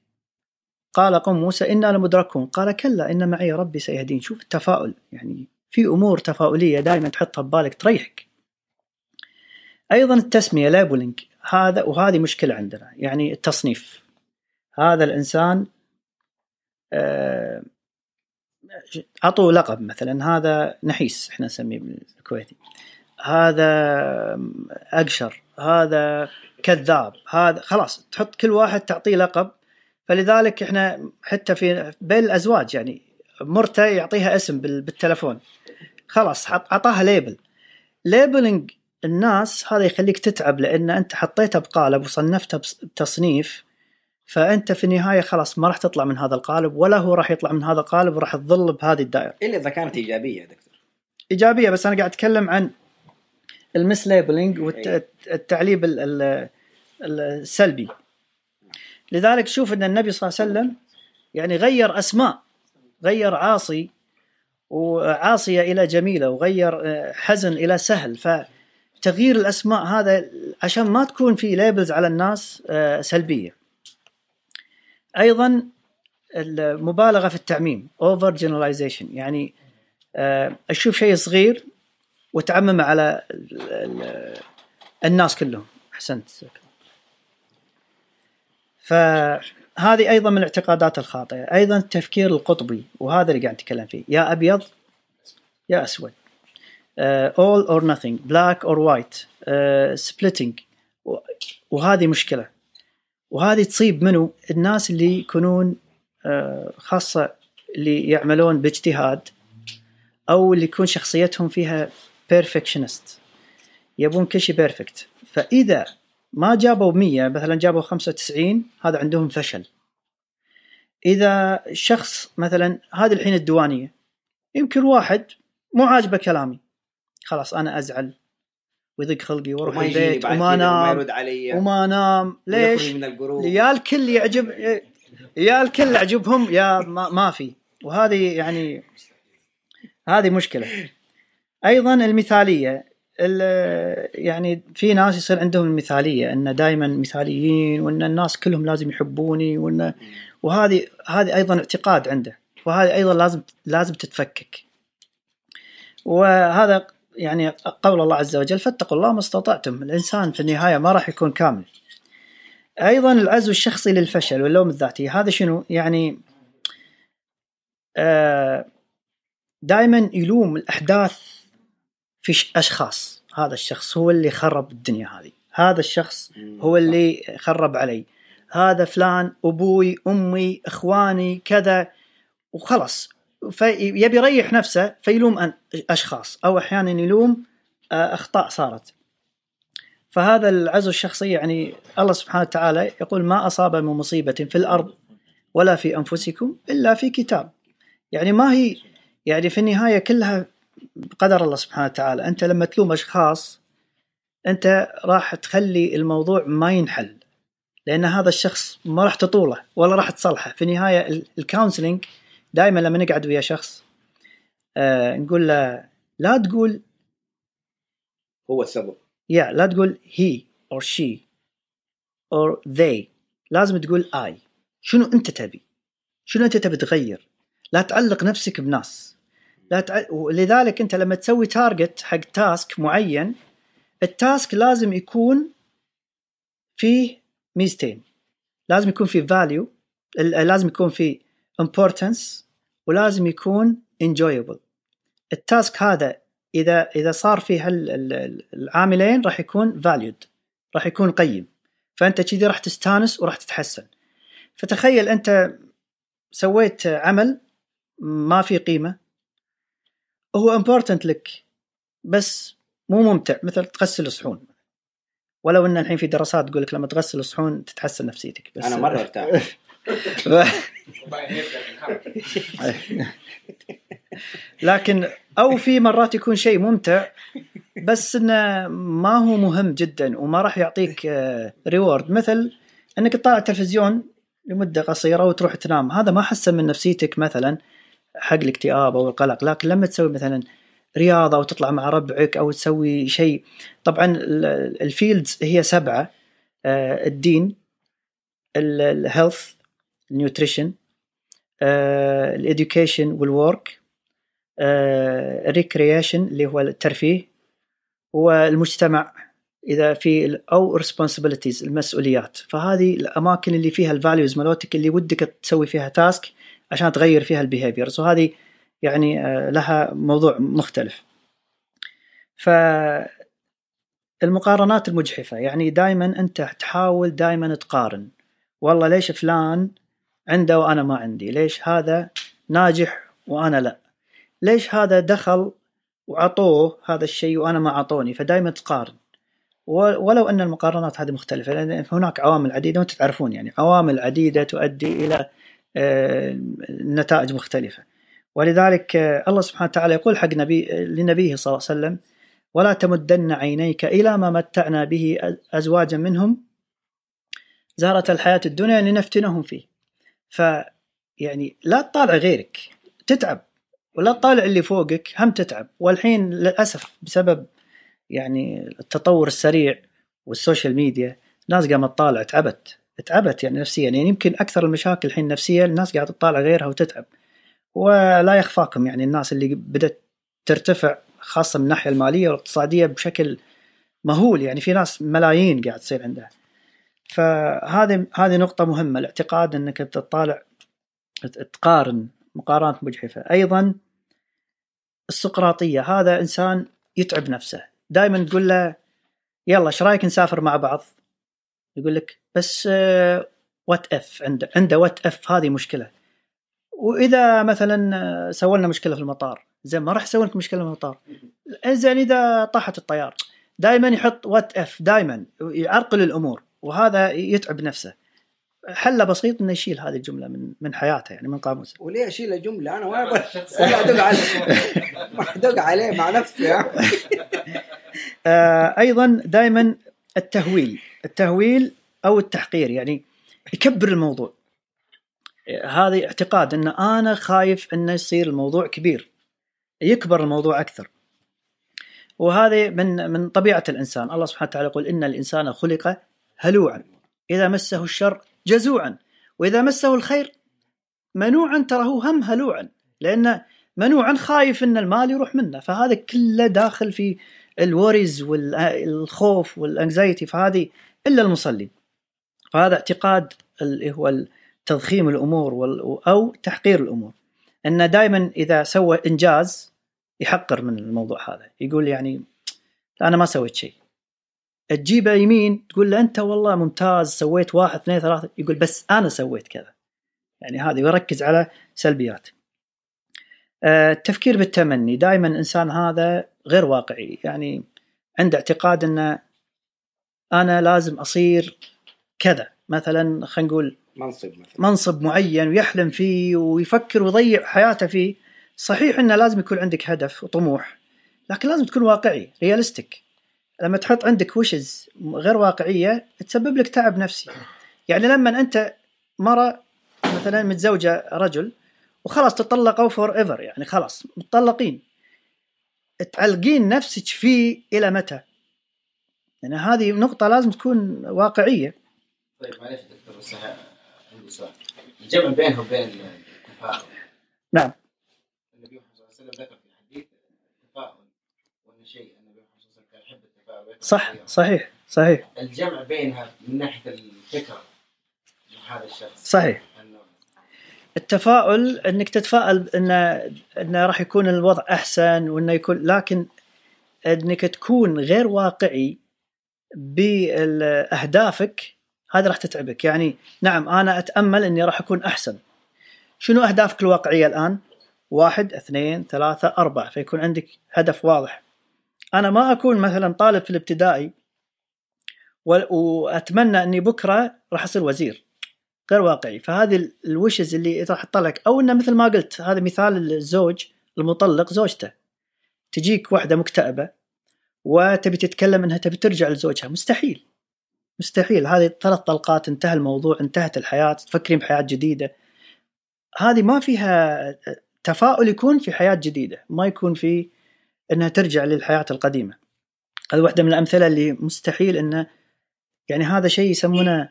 [SPEAKER 3] قال قوم موسى إنا لمدركون قال كلا إن معي ربي سيهدين. شوف التفاؤل يعني في أمور تفاؤلية دائما تحطها ببالك تريحك. أيضا التسمية ليبلنج هذا وهذه مشكلة عندنا يعني التصنيف. هذا الإنسان آه، عطوا لقب مثلا هذا نحيس إحنا نسميه بالكويتي. هذا أقشر هذا كذاب هذا خلاص تحط كل واحد تعطيه لقب. فلذلك إحنا حتى في بين الأزواج يعني مرته يعطيها اسم بال- بالتلفون. خلاص حط- عطاها label. labeling الناس هذا يخليك تتعب لأن أنت حطيتها بقالب وصنفتها بتصنيف فأنت في النهاية خلاص ما راح تطلع من هذا القالب ولا هو راح يطلع من هذا القالب وراح تظل بهذه الدائرة.
[SPEAKER 2] إلا إذا كانت إيجابية يا دكتور.
[SPEAKER 3] إيجابية بس أنا قاعد أتكلم عن ال mislabeling والتعليب ال- ال- السلبي. لذلك شوف إن النبي صلى الله عليه وسلم يعني غير أسماء غير عاصي وعاصية إلى جميلة وغير آه، حزن إلى سهل. فتغيير الأسماء هذا عشان ما تكون في labels على الناس آه، سلبية. أيضا المبالغة في التعميم overgeneralization يعني آه، أشوف شيء صغير وتعمم على ال- ال- الناس كلهم. أحسنت. فهذه أيضا من الاعتقادات الخاطئة. أيضا التفكير القطبي وهذا اللي قاعد نتكلم فيه. يا أبيض يا أسود. آه، all or nothing black or white. آه، splitting. وهذه مشكلة. وهذه تصيب منو؟ الناس اللي يكونون آه، خاصة اللي يعملون باجتهاد أو اللي يكون شخصيتهم فيها perfectionist يبون كل شيء perfect فإذا ما جابوا 100 مثلا جابوا 95 هذا عندهم فشل. إذا شخص مثلا هذه الحين الديوانية يمكن واحد مو عاجبه كلامي خلاص أنا أزعل. ويضيق خلقي وأروح
[SPEAKER 2] وما
[SPEAKER 3] البيت وما
[SPEAKER 2] كذا وما يرد علي.
[SPEAKER 3] وما انام ليش؟
[SPEAKER 2] من الجروب
[SPEAKER 3] يا الكل يعجب يا الكل يعجبهم يا ما, ما في. وهذه يعني هذه مشكلة. أيضا المثالية. ال- يعني في ناس يصير عندهم المثالية إن دائما مثاليين وإن الناس كلهم لازم يحبوني وإن وهذه هذه أيضا اعتقاد عنده. وهذه أيضا لازم لازم تتفكك. وهذا يعني قول الله عز وجل فاتقوا الله ما استطعتم. الإنسان في النهاية ما راح يكون كامل. أيضا العزو الشخصي للفشل واللوم الذاتي هذا شنو؟ يعني آه دائما يلوم الأحداث في أشخاص. هذا الشخص هو اللي خرب الدنيا هذه. هذا الشخص هو اللي خرب علي. هذا فلان أبوي أمي إخواني كذا وخلاص. فيبي يريح نفسه فيلوم أشخاص أو أحيانا يلوم آه، أخطاء صارت. فهذا العزو الشخصي يعني الله سبحانه وتعالى يقول ما أصاب من مصيبة في الأرض ولا في أنفسكم إلا في كتاب. يعني ما هي يعني في النهاية كلها بقدر الله سبحانه وتعالى. أنت لما تلوم أشخاص أنت راح تخلي الموضوع ما ينحل. لأن هذا الشخص ما راح تطوله ولا راح تصلحه في النهاية الكونسلنج دائما لما نقعد ويا شخص آه نقول له لا تقول
[SPEAKER 2] هو السبب.
[SPEAKER 3] يا لا تقول he or she or they. لازم تقول I. شنو أنت تبي؟ شنو أنت تبي تغير؟ لا تعلق نفسك بناس. لا تع... ولذلك أنت لما تسوي target حق task معين ال task لازم يكون فيه ميزتين. لازم يكون فيه value لازم يكون فيه importance ولازم يكون enjoyable. ال task هذا إذا إذا صار فيه العاملين راح يكون valued راح يكون قيم. فأنت كذي راح تستانس وراح تتحسن. فتخيل أنت سويت عمل ما في قيمة. هو important لك بس مو ممتع. مثل تغسل الصحون ولو إن الحين في دراسات تقول لك لما تغسل الصحون تتحسن نفسيتك بس
[SPEAKER 5] أنا مرة أرتاح.
[SPEAKER 3] لكن أو في مرات يكون شيء ممتع بس إنه ما هو مهم جدا وما راح يعطيك reward مثل إنك تطالع تلفزيون لمدة قصيرة وتروح تنام. هذا ما حسن من نفسيتك مثلا حق الاكتئاب أو القلق. لكن لما تسوي مثلا رياضة وتطلع مع ربعك أو تسوي شيء طبعا ال- ال fields هي سبعة آه، الدين الهيلث النيوتريشن الإديوكيشن والورك الريكريشن اللي هو الترفيه والمجتمع إذا في أو responsibilities المسؤوليات. فهذه الأماكن اللي فيها ال values مالوتك اللي ودك تسوي فيها task عشان تغير فيها ال behaviors وهذه يعني آه، لها موضوع مختلف. ف المقارنات المجحفة يعني دائما أنت تحاول دائما تقارن. والله ليش فلان عنده وأنا ما عندي. ليش هذا ناجح وأنا لا؟ ليش هذا دخل وعطوه هذا الشيء وأنا ما عطوني فدائما تقارن. ولو أن المقارنات هذه مختلفة لأن هناك عوامل عديدة وأنتم تعرفون يعني عوامل عديدة تؤدي إلى آه، نتائج مختلفة. ولذلك آه، الله سبحانه وتعالى يقول حق نبي لنبيه صلى الله عليه وسلم ولا تمدن عينيك إلى ما متعنا به ازواجا منهم زهرة الحياة الدنيا لنفتنهم فيه. ف يعني لا تطالع غيرك تتعب. ولا تطالع اللي فوقك هم تتعب. والحين للأسف بسبب يعني التطور السريع والسوشيال ميديا ناس قامت تطالع تعبت. تعبت يعني نفسيا. يعني يمكن أكثر المشاكل الحين نفسية الناس قاعدة تطالع غيرها وتتعب. ولا يخفاكم يعني الناس اللي بدأت ترتفع خاصة من الناحية المالية والاقتصادية بشكل مهول. يعني في ناس ملايين قاعد تصير عندها. فهذه هذه نقطة مهمة الاعتقاد إنك تطالع تقارن مقارنات مجحفة. أيضا السقراطية هذا إنسان يتعب نفسه. دائما تقول له يلا إيش رأيك نسافر مع بعض؟ يقول لك بس what if عنده عنده what if هذه مشكلة. وإذا مثلا آه، سوى لنا مشكلة في المطار زين ما راح يسوي لك مشكلة في المطار. زين إذا طاحت الطيارة دائما يحط وات اف دائما يعرقل الأمور. وهذا يتعب نفسه. حله بسيط إنه يشيل هذه الجملة من من حياته يعني من قاموسه.
[SPEAKER 2] وليه أشيل الجمله أنا ولا أدق عليه. أدق عليه مع نفسي عم.
[SPEAKER 3] آه أيضا دائما التهويل. التهويل أو التحقير يعني يكبر الموضوع. هذا اعتقاد إن أنا خايف انه يصير الموضوع كبير. يكبر الموضوع أكثر. وهذه من من طبيعة الإنسان. الله سبحانه وتعالى يقول إن الإنسان خلق هلوعا. إذا مسه الشر جزوعا وإذا مسه الخير منوعا ترى هو هم هلوعا لأن منوعا خايف إن المال يروح منه. فهذا كله داخل في الوريز والخوف والأنكزايتي فهذه إلا المصلي فهذا اعتقاد اللي هو تضخيم الأمور وال- أو تحقير الأمور. انه دائما إذا سوى إنجاز يحقر من الموضوع هذا. يقول يعني أنا ما سويت شيء. تجيبه يمين تقول له أنت والله ممتاز سويت واحد اثنين ثلاثة. يقول بس أنا سويت كذا. يعني هذا يركز على سلبيات. آه، التفكير بالتمني. دائما الإنسان هذا غير واقعي. يعني عنده اعتقاد إنه أنا لازم أصير كذا. مثلا خلينا نقول
[SPEAKER 2] منصب مثلا.
[SPEAKER 3] منصب معين ويحلم فيه ويفكر ويضيع حياته فيه. صحيح إنه لازم يكون عندك هدف وطموح لكن لازم تكون واقعي realistic لما تحط عندك wishes غير واقعية تسبب لك تعب نفسي. يعني لما أنت مرة مثلا متزوجة رجل وخلاص تطلقوا forever يعني خلاص متطلقين. تعلقين نفسك فيه إلى متى؟ يعني هذه نقطة لازم تكون واقعية.
[SPEAKER 8] طيب معلش دكتور بس عندي سؤال. الجمع بينه وبين
[SPEAKER 3] نعم.
[SPEAKER 8] النبي محمد صلى الله عليه وسلم ذكر في حديث التفاؤل وان شيء النبي محمد صلى الله عليه وسلم كان يحب التفاؤل ويكره
[SPEAKER 3] صح. صحيح صحيح.
[SPEAKER 8] الجمع بينها من ناحية الفكرة من هذا الشخص.
[SPEAKER 3] صحيح. التفاؤل إنك تتفائل إن انه راح يكون الوضع أحسن وإنه يكون لكن إنك تكون غير واقعي بأهدافك هذا راح تتعبك. يعني نعم أنا أتأمل إني راح أكون أحسن. شنو أهدافك الواقعية الآن؟ واحد اثنين ثلاثة أربعة فيكون عندك هدف واضح. أنا ما أكون مثلا طالب في الابتدائي و- وأتمنى أني بكرة راح أصير وزير غير واقعي. فهذه الوشز اللي راح تطلعك أو إنه مثل ما قلت هذا مثال الزوج المطلق زوجته. تجيك واحدة مكتئبة وتبي تتكلم إنها تبي ترجع لزوجها. مستحيل. مستحيل. هذه ثلاث طلقات انتهى الموضوع انتهت الحياة تفكرين بحياة جديدة. هذه ما فيها تفاؤل يكون في حياة جديدة. ما يكون في إنها ترجع للحياة القديمة. هذه واحدة من الأمثلة اللي مستحيل انه يعني هذا شيء يسمونه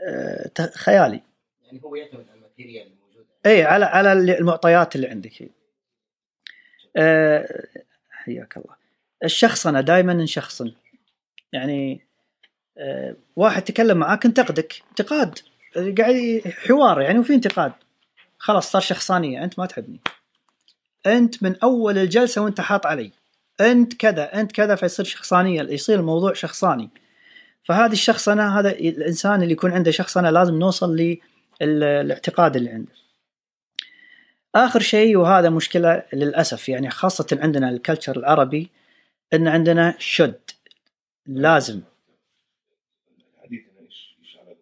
[SPEAKER 3] آه، خيالي.
[SPEAKER 8] يعني هو يعتمد على الماتيريال الموجودة.
[SPEAKER 3] إي على على المعطيات اللي عندك. آه، حياك الله. الشخصنه دائما نشخصن يعني آه، واحد تكلم معاك انتقدك. انتقاد قاعد حوار يعني وفي انتقاد. خلاص صار شخصانية أنت ما تحبني. أنت من أول الجلسة وأنت حاط علي. أنت كذا أنت كذا فيصير شخصانية يصير الموضوع شخصاني. فهذه الشخصنة هذا الإنسان اللي يكون عنده شخصنة لازم نوصل للاعتقاد اللي عنده. آخر شيء وهذا مشكلة للأسف يعني خاصة عندنا الكلتشر العربي إن عندنا شد. لازم
[SPEAKER 4] الحديث هنا إيش إيش على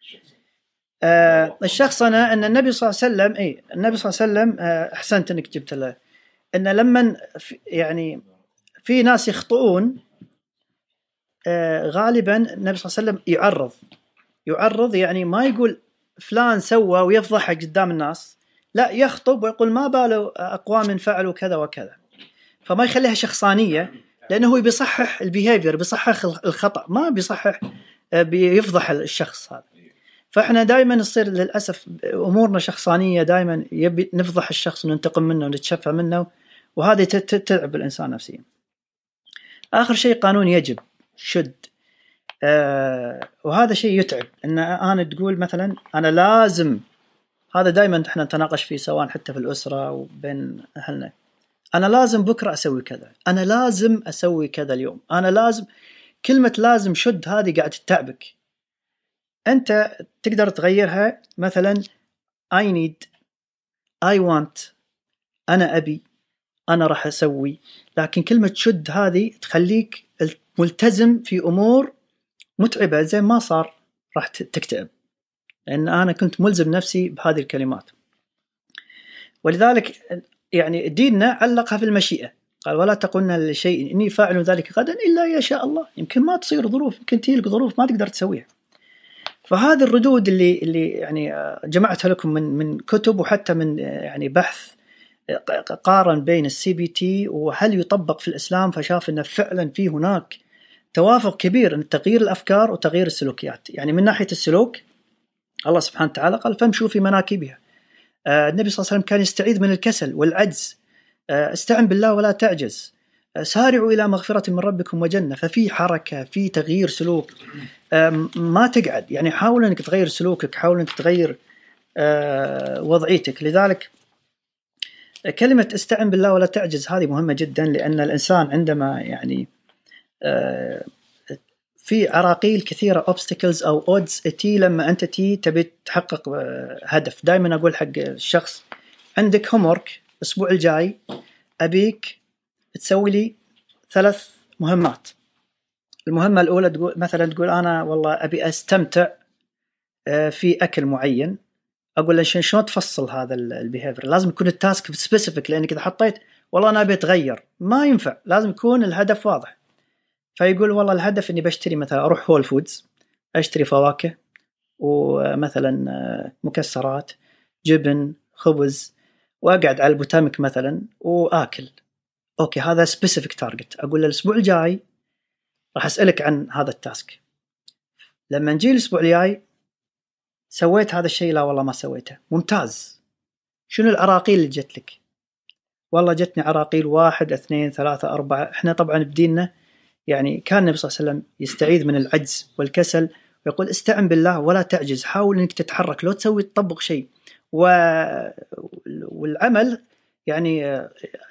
[SPEAKER 4] الشخص
[SPEAKER 3] آه الشخصنة أن النبي صلى الله عليه وسلم إي النبي صلى الله عليه وسلم آه أحسنت إنك جبت له. أن لما يعني في ناس يخطئون آه غالبا النبي صلى الله عليه وسلم يعرض. يعرض يعني ما يقول فلان سوى ويفضحه قدام الناس لا يخطب ويقول ما باله أقوام فعلوا كذا وكذا. فما يخليها شخصانية لأنه هو بيصحح البيهيفير بيصحح الخطأ ما بيصحح آه، بيفضح الشخص هذا. فاحنا دائما نصير للأسف أمورنا شخصانية دائما يبي نفضح الشخص وننتقم منه ونتشفى منه وهذه تتعب الإنسان نفسيا. آخر شيء قانون يجب شد. آه وهذا شيء يتعب. إن أنا تقول مثلا أنا لازم هذا دائما إحنا نتناقش فيه سواء حتى في الأسرة وبين أهلنا. أنا لازم بكرة أسوي كذا. أنا لازم أسوي كذا اليوم. أنا لازم كلمة لازم شد هذه قاعد تتعبك. أنت تقدر تغيرها. مثلا I need I want أنا أبي أنا راح أسوي. لكن كلمة شد هذه تخليك ملتزم في أمور متعبة زي ما صار راح تكتئب. لأن أنا كنت ملزم نفسي بهذه الكلمات. ولذلك يعني ديننا علقها في المشيئة. قال ولا تقولن لشيء إني فاعل ذلك غدا إلا يشاء الله. يمكن ما تصير ظروف يمكن تجيك ظروف ما تقدر تسويها. فهذه الردود اللي اللي يعني آه، جمعتها لكم من من كتب وحتى من آه، يعني بحث آه، قارن بين ال CBT وهل يطبق في الإسلام فشاف إنه فعلا في هناك توافق كبير إن تغيير الأفكار وتغيير السلوكيات، يعني من ناحية السلوك الله سبحانه وتعالى قال فامشوا في مناكبها. النبي صلى الله عليه وسلم كان يستعيذ من الكسل والعجز. استعن بالله ولا تعجز. سارعوا إلى مغفرة من ربكم وجنة، ففي حركة، في تغيير سلوك. ما تقعد. يعني حاول إنك تغير سلوكك حاول إنك تغير آه، وضعيتك. لذلك كلمة استعن بالله ولا تعجز هذه مهمة جدا لأن الإنسان عندما يعني آه، في عراقيل كثيرة obstacles أو odds تي لما أنت تي تبي تحقق آه، هدف. دائما أقول حق الشخص عندك homework الأسبوع الجاي أبيك تسوي لي ثلاث مهمات. المهمة الأولى تقول مثلا تقول أنا والله أبي أستمتع آه، في أكل معين. أقول له شلون تفصل هذا ال behavior لازم يكون ال task specific لأنك إذا حطيت والله أنا أبي أتغير. ما ينفع. لازم يكون الهدف واضح. فيقول والله الهدف إني بشتري مثلا أروح Whole Foods أشتري فواكه ومثلا آه، مكسرات جبن خبز وأقعد على البوتاميك مثلا وآكل. أوكي هذا specific target أقول له الأسبوع الجاي راح أسألك عن هذا ال task. لما نجي الأسبوع الجاي سويت هذا الشيء؟ لا والله ما سويته. ممتاز. شنو العراقيل اللي جت لك؟ والله جتني عراقيل واحد اثنين ثلاثة أربعة. إحنا طبعا بديننا يعني كان النبي صلى الله عليه وسلم يستعيذ من العجز والكسل ويقول استعن بالله ولا تعجز. حاول إنك تتحرك لو تسوي تطبق شيء. و... والعمل يعني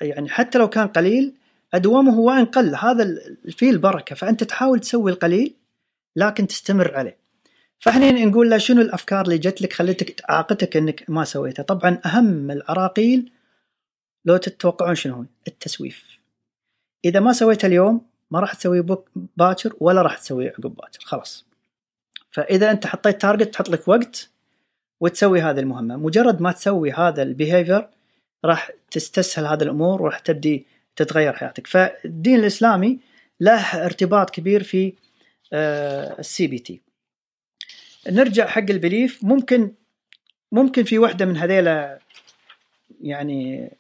[SPEAKER 3] يعني حتى لو كان قليل ادومه وإن قل هذا فيه البركة. فأنت تحاول تسوي القليل لكن تستمر عليه. فإحنا نقول له شنو الأفكار اللي جت لك خلتك عاقتك إنك ما سويتها؟ طبعا أهم العراقيل لو تتوقعون شنو هو؟ التسويف. إذا ما سويتها اليوم ما راح تسويه بك باكر ولا راح تسويه عقب باكر. خلاص. فإذا أنت حطيت target تحط لك وقت وتسوي هذه المهمة. مجرد ما تسوي هذا ال behavior راح تستسهل هذه الأمور وراح تبدي تتغير حياتك. فالدين الإسلامي له ارتباط كبير في ال CBT نرجع حق ال belief. ممكن ممكن في واحدة من هذيلا يعني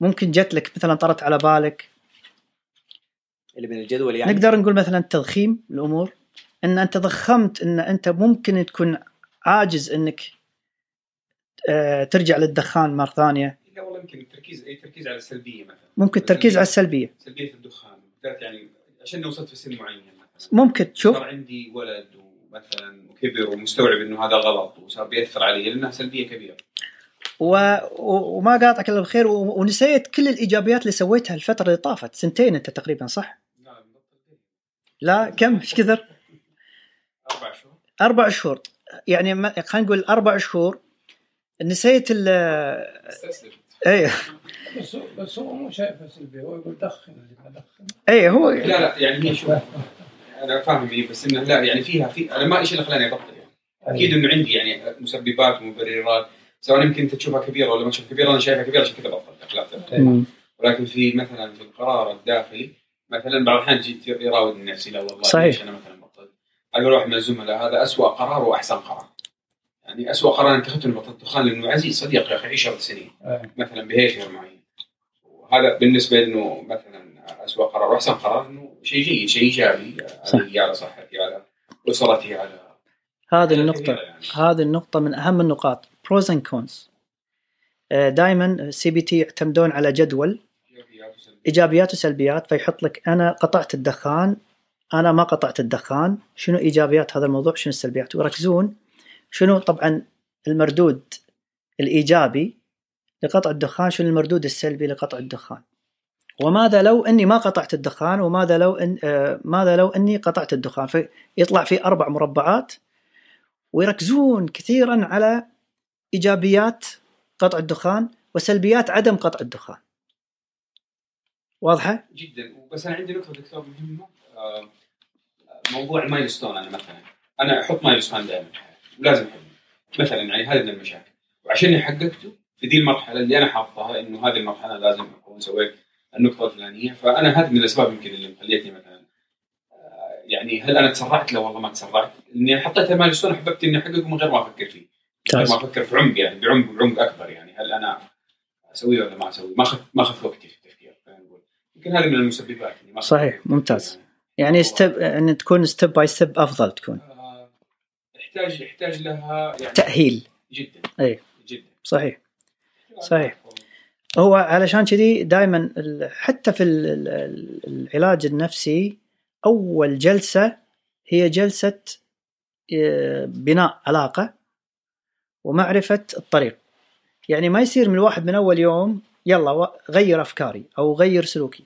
[SPEAKER 3] ممكن جت لك مثلا طرت على بالك.
[SPEAKER 2] اللي من الجدول يعني؟
[SPEAKER 3] نقدر نقول مثلا تضخيم الأمور. إن أنت ضخمت إن أنت ممكن تكون عاجز إنك آه، ترجع للدخان مرة ثانية.
[SPEAKER 5] لا والله يمكن التركيز أي تركيز على السلبية مثلا.
[SPEAKER 3] ممكن التركيز على السلبية.
[SPEAKER 5] سلبية الدخان بالذات يعني عشان وصلت في سن معين مثلا.
[SPEAKER 3] ممكن تشوف
[SPEAKER 5] صار عندي ولد ومثلا وكبر ومستوعب إنه هذا غلط وصار بيأثر علي لانها سلبية كبيرة.
[SPEAKER 3] و... وما قاطعك إلا بخير و... ونسيت كل الإيجابيات اللي سويتها الفترة اللي طافت. سنتين أنت تقريبا صح؟
[SPEAKER 5] لا
[SPEAKER 3] لا كم؟ إيش كثر؟
[SPEAKER 5] أربع شهور.
[SPEAKER 3] أربع شهور. يعني ما- خلينا نقول أربع شهور. نسيت ال
[SPEAKER 5] استسلمت
[SPEAKER 3] اي
[SPEAKER 6] بس بس هو مو شايفه سلبي هو يقول دخن دخن.
[SPEAKER 3] اي هو
[SPEAKER 5] لا لا يعني هي شوف أنا فاهم هي بس إنه لا يعني فيها في أنا ما إيش اللي خلاني أبطل يعني. أكيد إنه عندي يعني مسببات ومبررات سواء يمكن أنت تشوفها كبيرة ولا ما تشوفها كبيرة أنا شايفها كبيرة عشان كذا بطلت. ولكن في مثلا في القرار الداخلي مثلا بعض الأحيان جيت يراودني نفسي لا والله
[SPEAKER 3] صحيح.
[SPEAKER 5] أنا مثلا بطلت؟ أقول واحد من الزملاء هذا اسوء قرار وأحسن قرار. يعني اسوء قرار أنا اتخذته اني بطلت دخان لأنه عزيز صديق يا أخي 10 سنين.
[SPEAKER 6] أي.
[SPEAKER 5] مثلا behavior معين. وهذا بالنسبة إنه مثلا اسوء قرار وأحسن قرار إنه شيء جيد شيء
[SPEAKER 3] إيجابي.
[SPEAKER 5] علي على صحتي على أسرتي على
[SPEAKER 3] هذه النقطة
[SPEAKER 5] يعني.
[SPEAKER 3] هذه النقطة من أهم النقاط. pros and cons دائما CBT يعتمدون على جدول. إيجابيات وسلبيات. فيحط لك أنا قطعت الدخان أنا ما قطعت الدخان. شنو إيجابيات هذا الموضوع؟ شنو السلبيات؟ ويركزون شنو طبعا المردود الإيجابي لقطع الدخان شنو المردود السلبي لقطع الدخان؟ وماذا لو أني ما قطعت الدخان؟ وماذا لو ان آه ماذا لو أني قطعت الدخان؟ فيطلع في أربع مربعات ويركزون كثيرا على إيجابيات قطع الدخان وسلبيات عدم قطع الدخان. واضحة؟
[SPEAKER 5] جدا. بس أنا عندي نقطة دكتور مهمة آه، موضوع ال milestone أنا مثلا. أنا أحط milestone دائما. ولازم احبه مثلا يعني هذه من المشاكل. وعشان حققته في دي المرحلة اللي أنا حاطها إنه هذه المرحلة لازم أكون سويت النقطة الفلانية. فأنا هذه من الأسباب يمكن اللي مخليتني مثلا آه، يعني هل أنا تسرعت؟ لا والله ما تسرعت. إني حطيت ال milestone حببت إني احققه من غير ما أفكر فيه. غير ما أفكر في عمق يعني بعمق بعمق أكبر. يعني هل أنا اسويه ولا ما اسويه؟ ما اخذت ما اخذت وقتي في التفكير خلينا نقول. يمكن هذه من المسببات
[SPEAKER 3] صحيح،. ممتاز. يعني step إن تكون step by step أفضل تكون.
[SPEAKER 5] يحتاج يحتاج لها يعني
[SPEAKER 3] تأهيل.
[SPEAKER 5] جدا.
[SPEAKER 3] أي.
[SPEAKER 5] جدا.
[SPEAKER 3] صحيح. صحيح. هو علشان كذي دائما حتى في ال- ال- ال- العلاج النفسي أول جلسة هي جلسة آه، بناء علاقة ومعرفة الطريق. يعني ما يصير من الواحد من أول يوم يلا غير أفكاري أو غير سلوكي.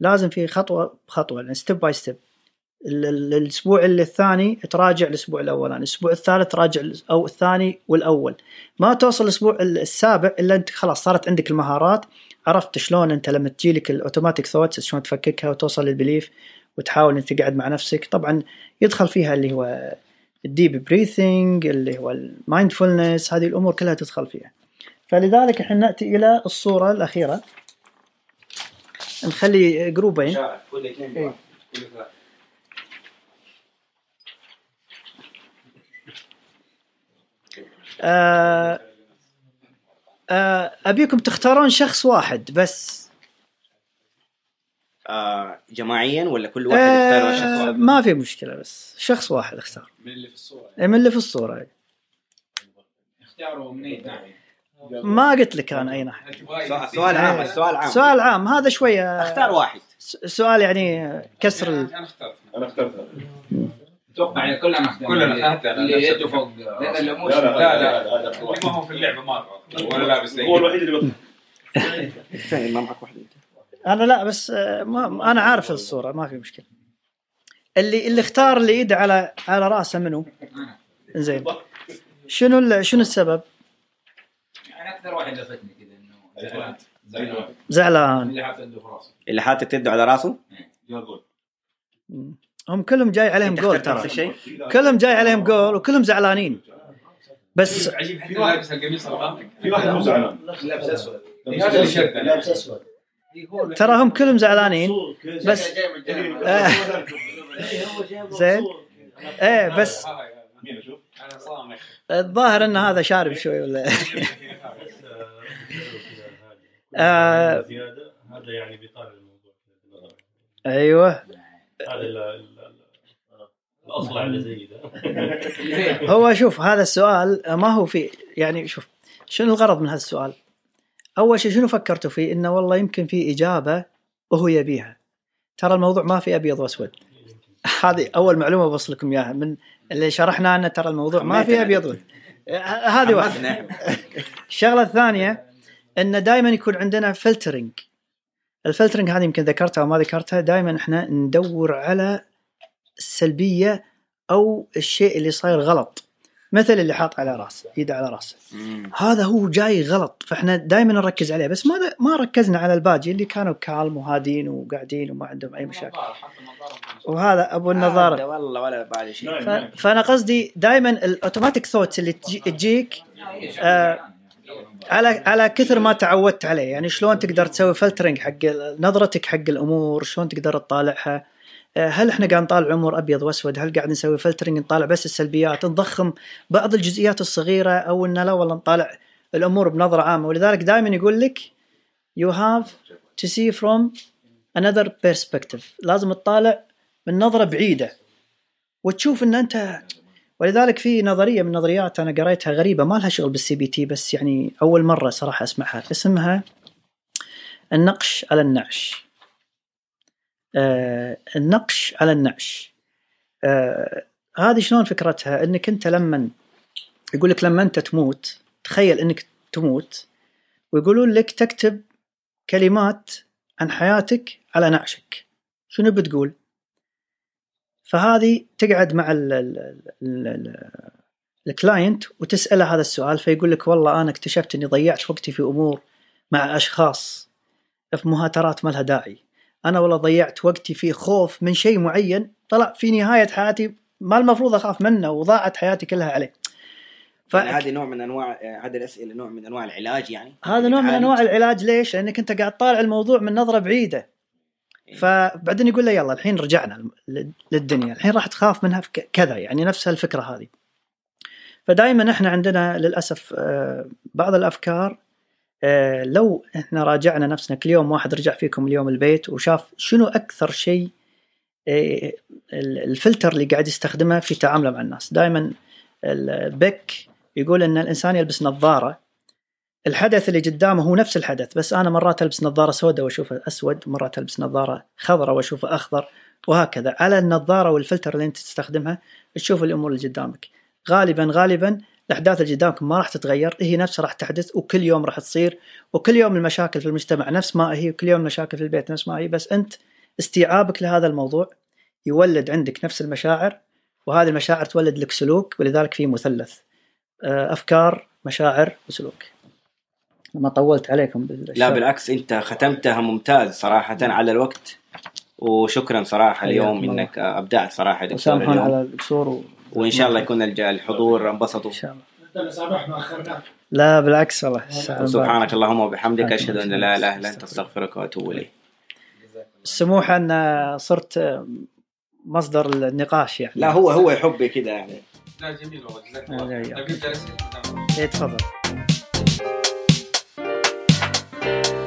[SPEAKER 3] لازم في خطوه بخطوه step by step الأسبوع الثاني تراجع الأسبوع الاولاني الأسبوع الثالث راجع أو الثاني والأول. ما توصل الأسبوع السابع إلا أنت خلاص صارت عندك المهارات عرفت شلون أنت لما تجيلك ال automatic thoughts شلون تفككها وتوصل لل belief وتحاول أنت تقعد مع نفسك. طبعا يدخل فيها اللي هو ال deep breathing اللي هو ال mindfulness هذه الأمور كلها تدخل فيها. فلذلك إحنا نأتي إلى الصورة الأخيرة. نخلي جروبين. إيه.
[SPEAKER 2] بواحد.
[SPEAKER 5] كل ثلاثة.
[SPEAKER 3] آه آه أبيكم تختارون شخص واحد بس.
[SPEAKER 2] آه جماعيا ولا كل واحد يختار شخص واحد؟
[SPEAKER 3] ما في مشكلة بس شخص واحد اختار.
[SPEAKER 5] من اللي في الصورة
[SPEAKER 3] من اللي في الصورة.
[SPEAKER 5] اختاروا منين ناحية؟
[SPEAKER 3] ما قلت لك أنا أي ناحية.
[SPEAKER 2] سؤال- عام السؤال عام.
[SPEAKER 3] سؤال عام هذا شوية
[SPEAKER 2] اختار واحد.
[SPEAKER 3] س- سؤال يعني كسر ال...
[SPEAKER 5] أنا اخترت.
[SPEAKER 4] أنا اخترتها
[SPEAKER 9] أتوقع يعني كلنا اخترنا
[SPEAKER 5] كلنا
[SPEAKER 9] اللي يده فوق
[SPEAKER 5] لأن
[SPEAKER 4] لا لا
[SPEAKER 5] لا لا
[SPEAKER 4] لا لا
[SPEAKER 5] اللي ما هو في اللعبة مرة ولا لابس
[SPEAKER 4] هو الوحيد اللي
[SPEAKER 2] فين ما معك واحد.
[SPEAKER 3] أنا لا بس آه، ما أنا عارف الصورة ما في مشكلة. اللي اللي اختار اللي ايده على على رأسه منه زين. شنو ال- شنو السبب؟
[SPEAKER 9] يعني أكثر واحد لفتني كذا إنه زعلان. زعلان.
[SPEAKER 3] زعلان.
[SPEAKER 9] اللي حاط يده في راسه.
[SPEAKER 2] اللي حاطط يده على راسه؟
[SPEAKER 4] جول
[SPEAKER 3] مم. هم كلهم جاي عليهم جول ترى. كلهم جاي عليهم جول وكلهم زعلانين. بس
[SPEAKER 5] عجيب حتى لابس القميص
[SPEAKER 4] في واحد مو زعلان.
[SPEAKER 7] لابس أسود.
[SPEAKER 5] هذا اللي شدنا
[SPEAKER 7] لابس أسود.
[SPEAKER 3] ترى هم كلهم زعلانين بس آه، زين؟ إيه بس الظاهر إن هذا شارب شوي ولا آه،
[SPEAKER 10] زيادة. هذا يعني بيطالع الموضوع.
[SPEAKER 3] أيوه.
[SPEAKER 10] هذا الاصلع اللي زي ده
[SPEAKER 3] هو شوف هذا السؤال ما هو في يعني شوف شنو الغرض من هذا السؤال؟ أول شيء شنو فكرتوا فيه؟ إنه والله يمكن في إجابة وهو يبيها. ترى الموضوع ما في أبيض وأسود. هذه أول معلومة بوصل لكم إياها من اللي شرحنا عنه ترى الموضوع ما في أبيض وأسود. هذه
[SPEAKER 2] واحدة.
[SPEAKER 3] الشغلة الثانية ان دائما يكون عندنا filtering. ال filtering هذه يمكن ذكرتها أو ما ذكرتها دائما إحنا ندور على السلبية أو الشيء اللي صاير غلط. مثل اللي حاط على راسه ايده على راسه. هذا هو جاي غلط فإحنا دائما نركز عليه بس ما ما ركزنا على الباقي اللي كانوا calm وهادين وقاعدين وما عندهم أي مشاكل. وهذا أبو النظارة.
[SPEAKER 2] هذا والله ولا بالي شيء.
[SPEAKER 3] فأنا قصدي دائما ال automatic thoughts اللي تجي... تجيك آه على على كثر ما تعودت عليه. يعني شلون تقدر تسوي filtering حق نظرتك حق الأمور شلون تقدر تطالعها؟ آه، هل إحنا قاعد نطالع امور أبيض وأسود؟ هل قاعد نسوي filtering نطالع بس السلبيات نضخم بعض الجزئيات الصغيرة أو إن لا والله نطالع الأمور بنظرة عامة؟ ولذلك دائما يقول لك you have to see from another perspective. لازم تطالع من نظرة بعيدة. وتشوف إن أنت ولذلك في نظرية من النظريات أنا قريتها غريبة ما لها شغل بالسي بي تي بس يعني أول مرة صراحة أسمعها اسمها النقش على النعش. آه النقش على النعش. آه هذه شلون فكرتها؟ إنك أنت لما يقول لك لما أنت تموت تخيل إنك تموت ويقولون لك تكتب كلمات عن حياتك على نعشك. شنو بتقول؟ فهذه تقعد مع ال ال ال ال الكلاينت وتسأله هذا السؤال فيقول لك والله أنا اكتشفت إني ضيعت وقتي في أمور مع أشخاص في مهاترات ما لها داعي أنا والله ضيعت وقتي في خوف من شيء معين طلع في نهاية حياتي ما المفروض أخاف منه وضاعت حياتي كلها عليه
[SPEAKER 2] يعني هذه نوع من أنواع هذه الأسئلة نوع من أنواع العلاج يعني
[SPEAKER 3] هذا نوع من
[SPEAKER 2] تعالج.
[SPEAKER 3] أنواع العلاج ليش؟ لأنك أنت قاعد طالع الموضوع من نظرة بعيدة فبعدين يقول له يلا الحين رجعنا لل- للدنيا. الحين راح تخاف منها كذا يعني نفس الفكرة هذه. فدائما إحنا عندنا للأسف آه، بعض الأفكار آه، لو إحنا راجعنا نفسنا كل يوم واحد رجع فيكم اليوم البيت وشاف شنو أكثر شيء آه، ال- الفلتر اللي قاعد يستخدمه في تعامله مع الناس. دائما البيك يقول إن الإنسان يلبس نظارة الحدث اللي قدامه هو نفس الحدث بس أنا مرات ألبس نظارة سوداء وأشوفه أسود مرات ألبس نظارة خضراء وأشوفه أخضر وهكذا. على النظارة والفلتر اللي أنت تستخدمها تشوف الأمور اللي قدامك. غالبا غالبا الأحداث اللي قدامك ما راح تتغير هي نفسها راح تحدث وكل يوم راح تصير وكل يوم المشاكل في المجتمع نفس ما هي وكل يوم المشاكل في البيت نفس ما هي بس أنت استيعابك لهذا الموضوع يولد عندك نفس المشاعر وهذه المشاعر تولد لك سلوك ولذلك في مثلث. آه، أفكار مشاعر وسلوك. ما طولت عليكم بالشرح.
[SPEAKER 2] لا بالعكس أنت ختمتها ممتاز صراحة على الوقت وشكرا
[SPEAKER 3] صراحة
[SPEAKER 2] اليوم
[SPEAKER 3] الله.
[SPEAKER 2] إنك أبدعت صراحة دكتور
[SPEAKER 3] وسامحون
[SPEAKER 2] اليوم.
[SPEAKER 3] على القصور و...
[SPEAKER 2] وإن شاء الله يكون الحضور أنبسطوا.
[SPEAKER 3] ان شاء الله. لا بالعكس والله.
[SPEAKER 2] سبحانك اللهم وبحمدك أشهد
[SPEAKER 3] أن.
[SPEAKER 2] لا إله إلا أنت أستغفرك وأتوب إليك.
[SPEAKER 3] السموح أن صرت مصدر النقاش يعني.
[SPEAKER 2] لا هو هو يحب كذا يعني.
[SPEAKER 5] لا جميل والله جزاك
[SPEAKER 3] لا،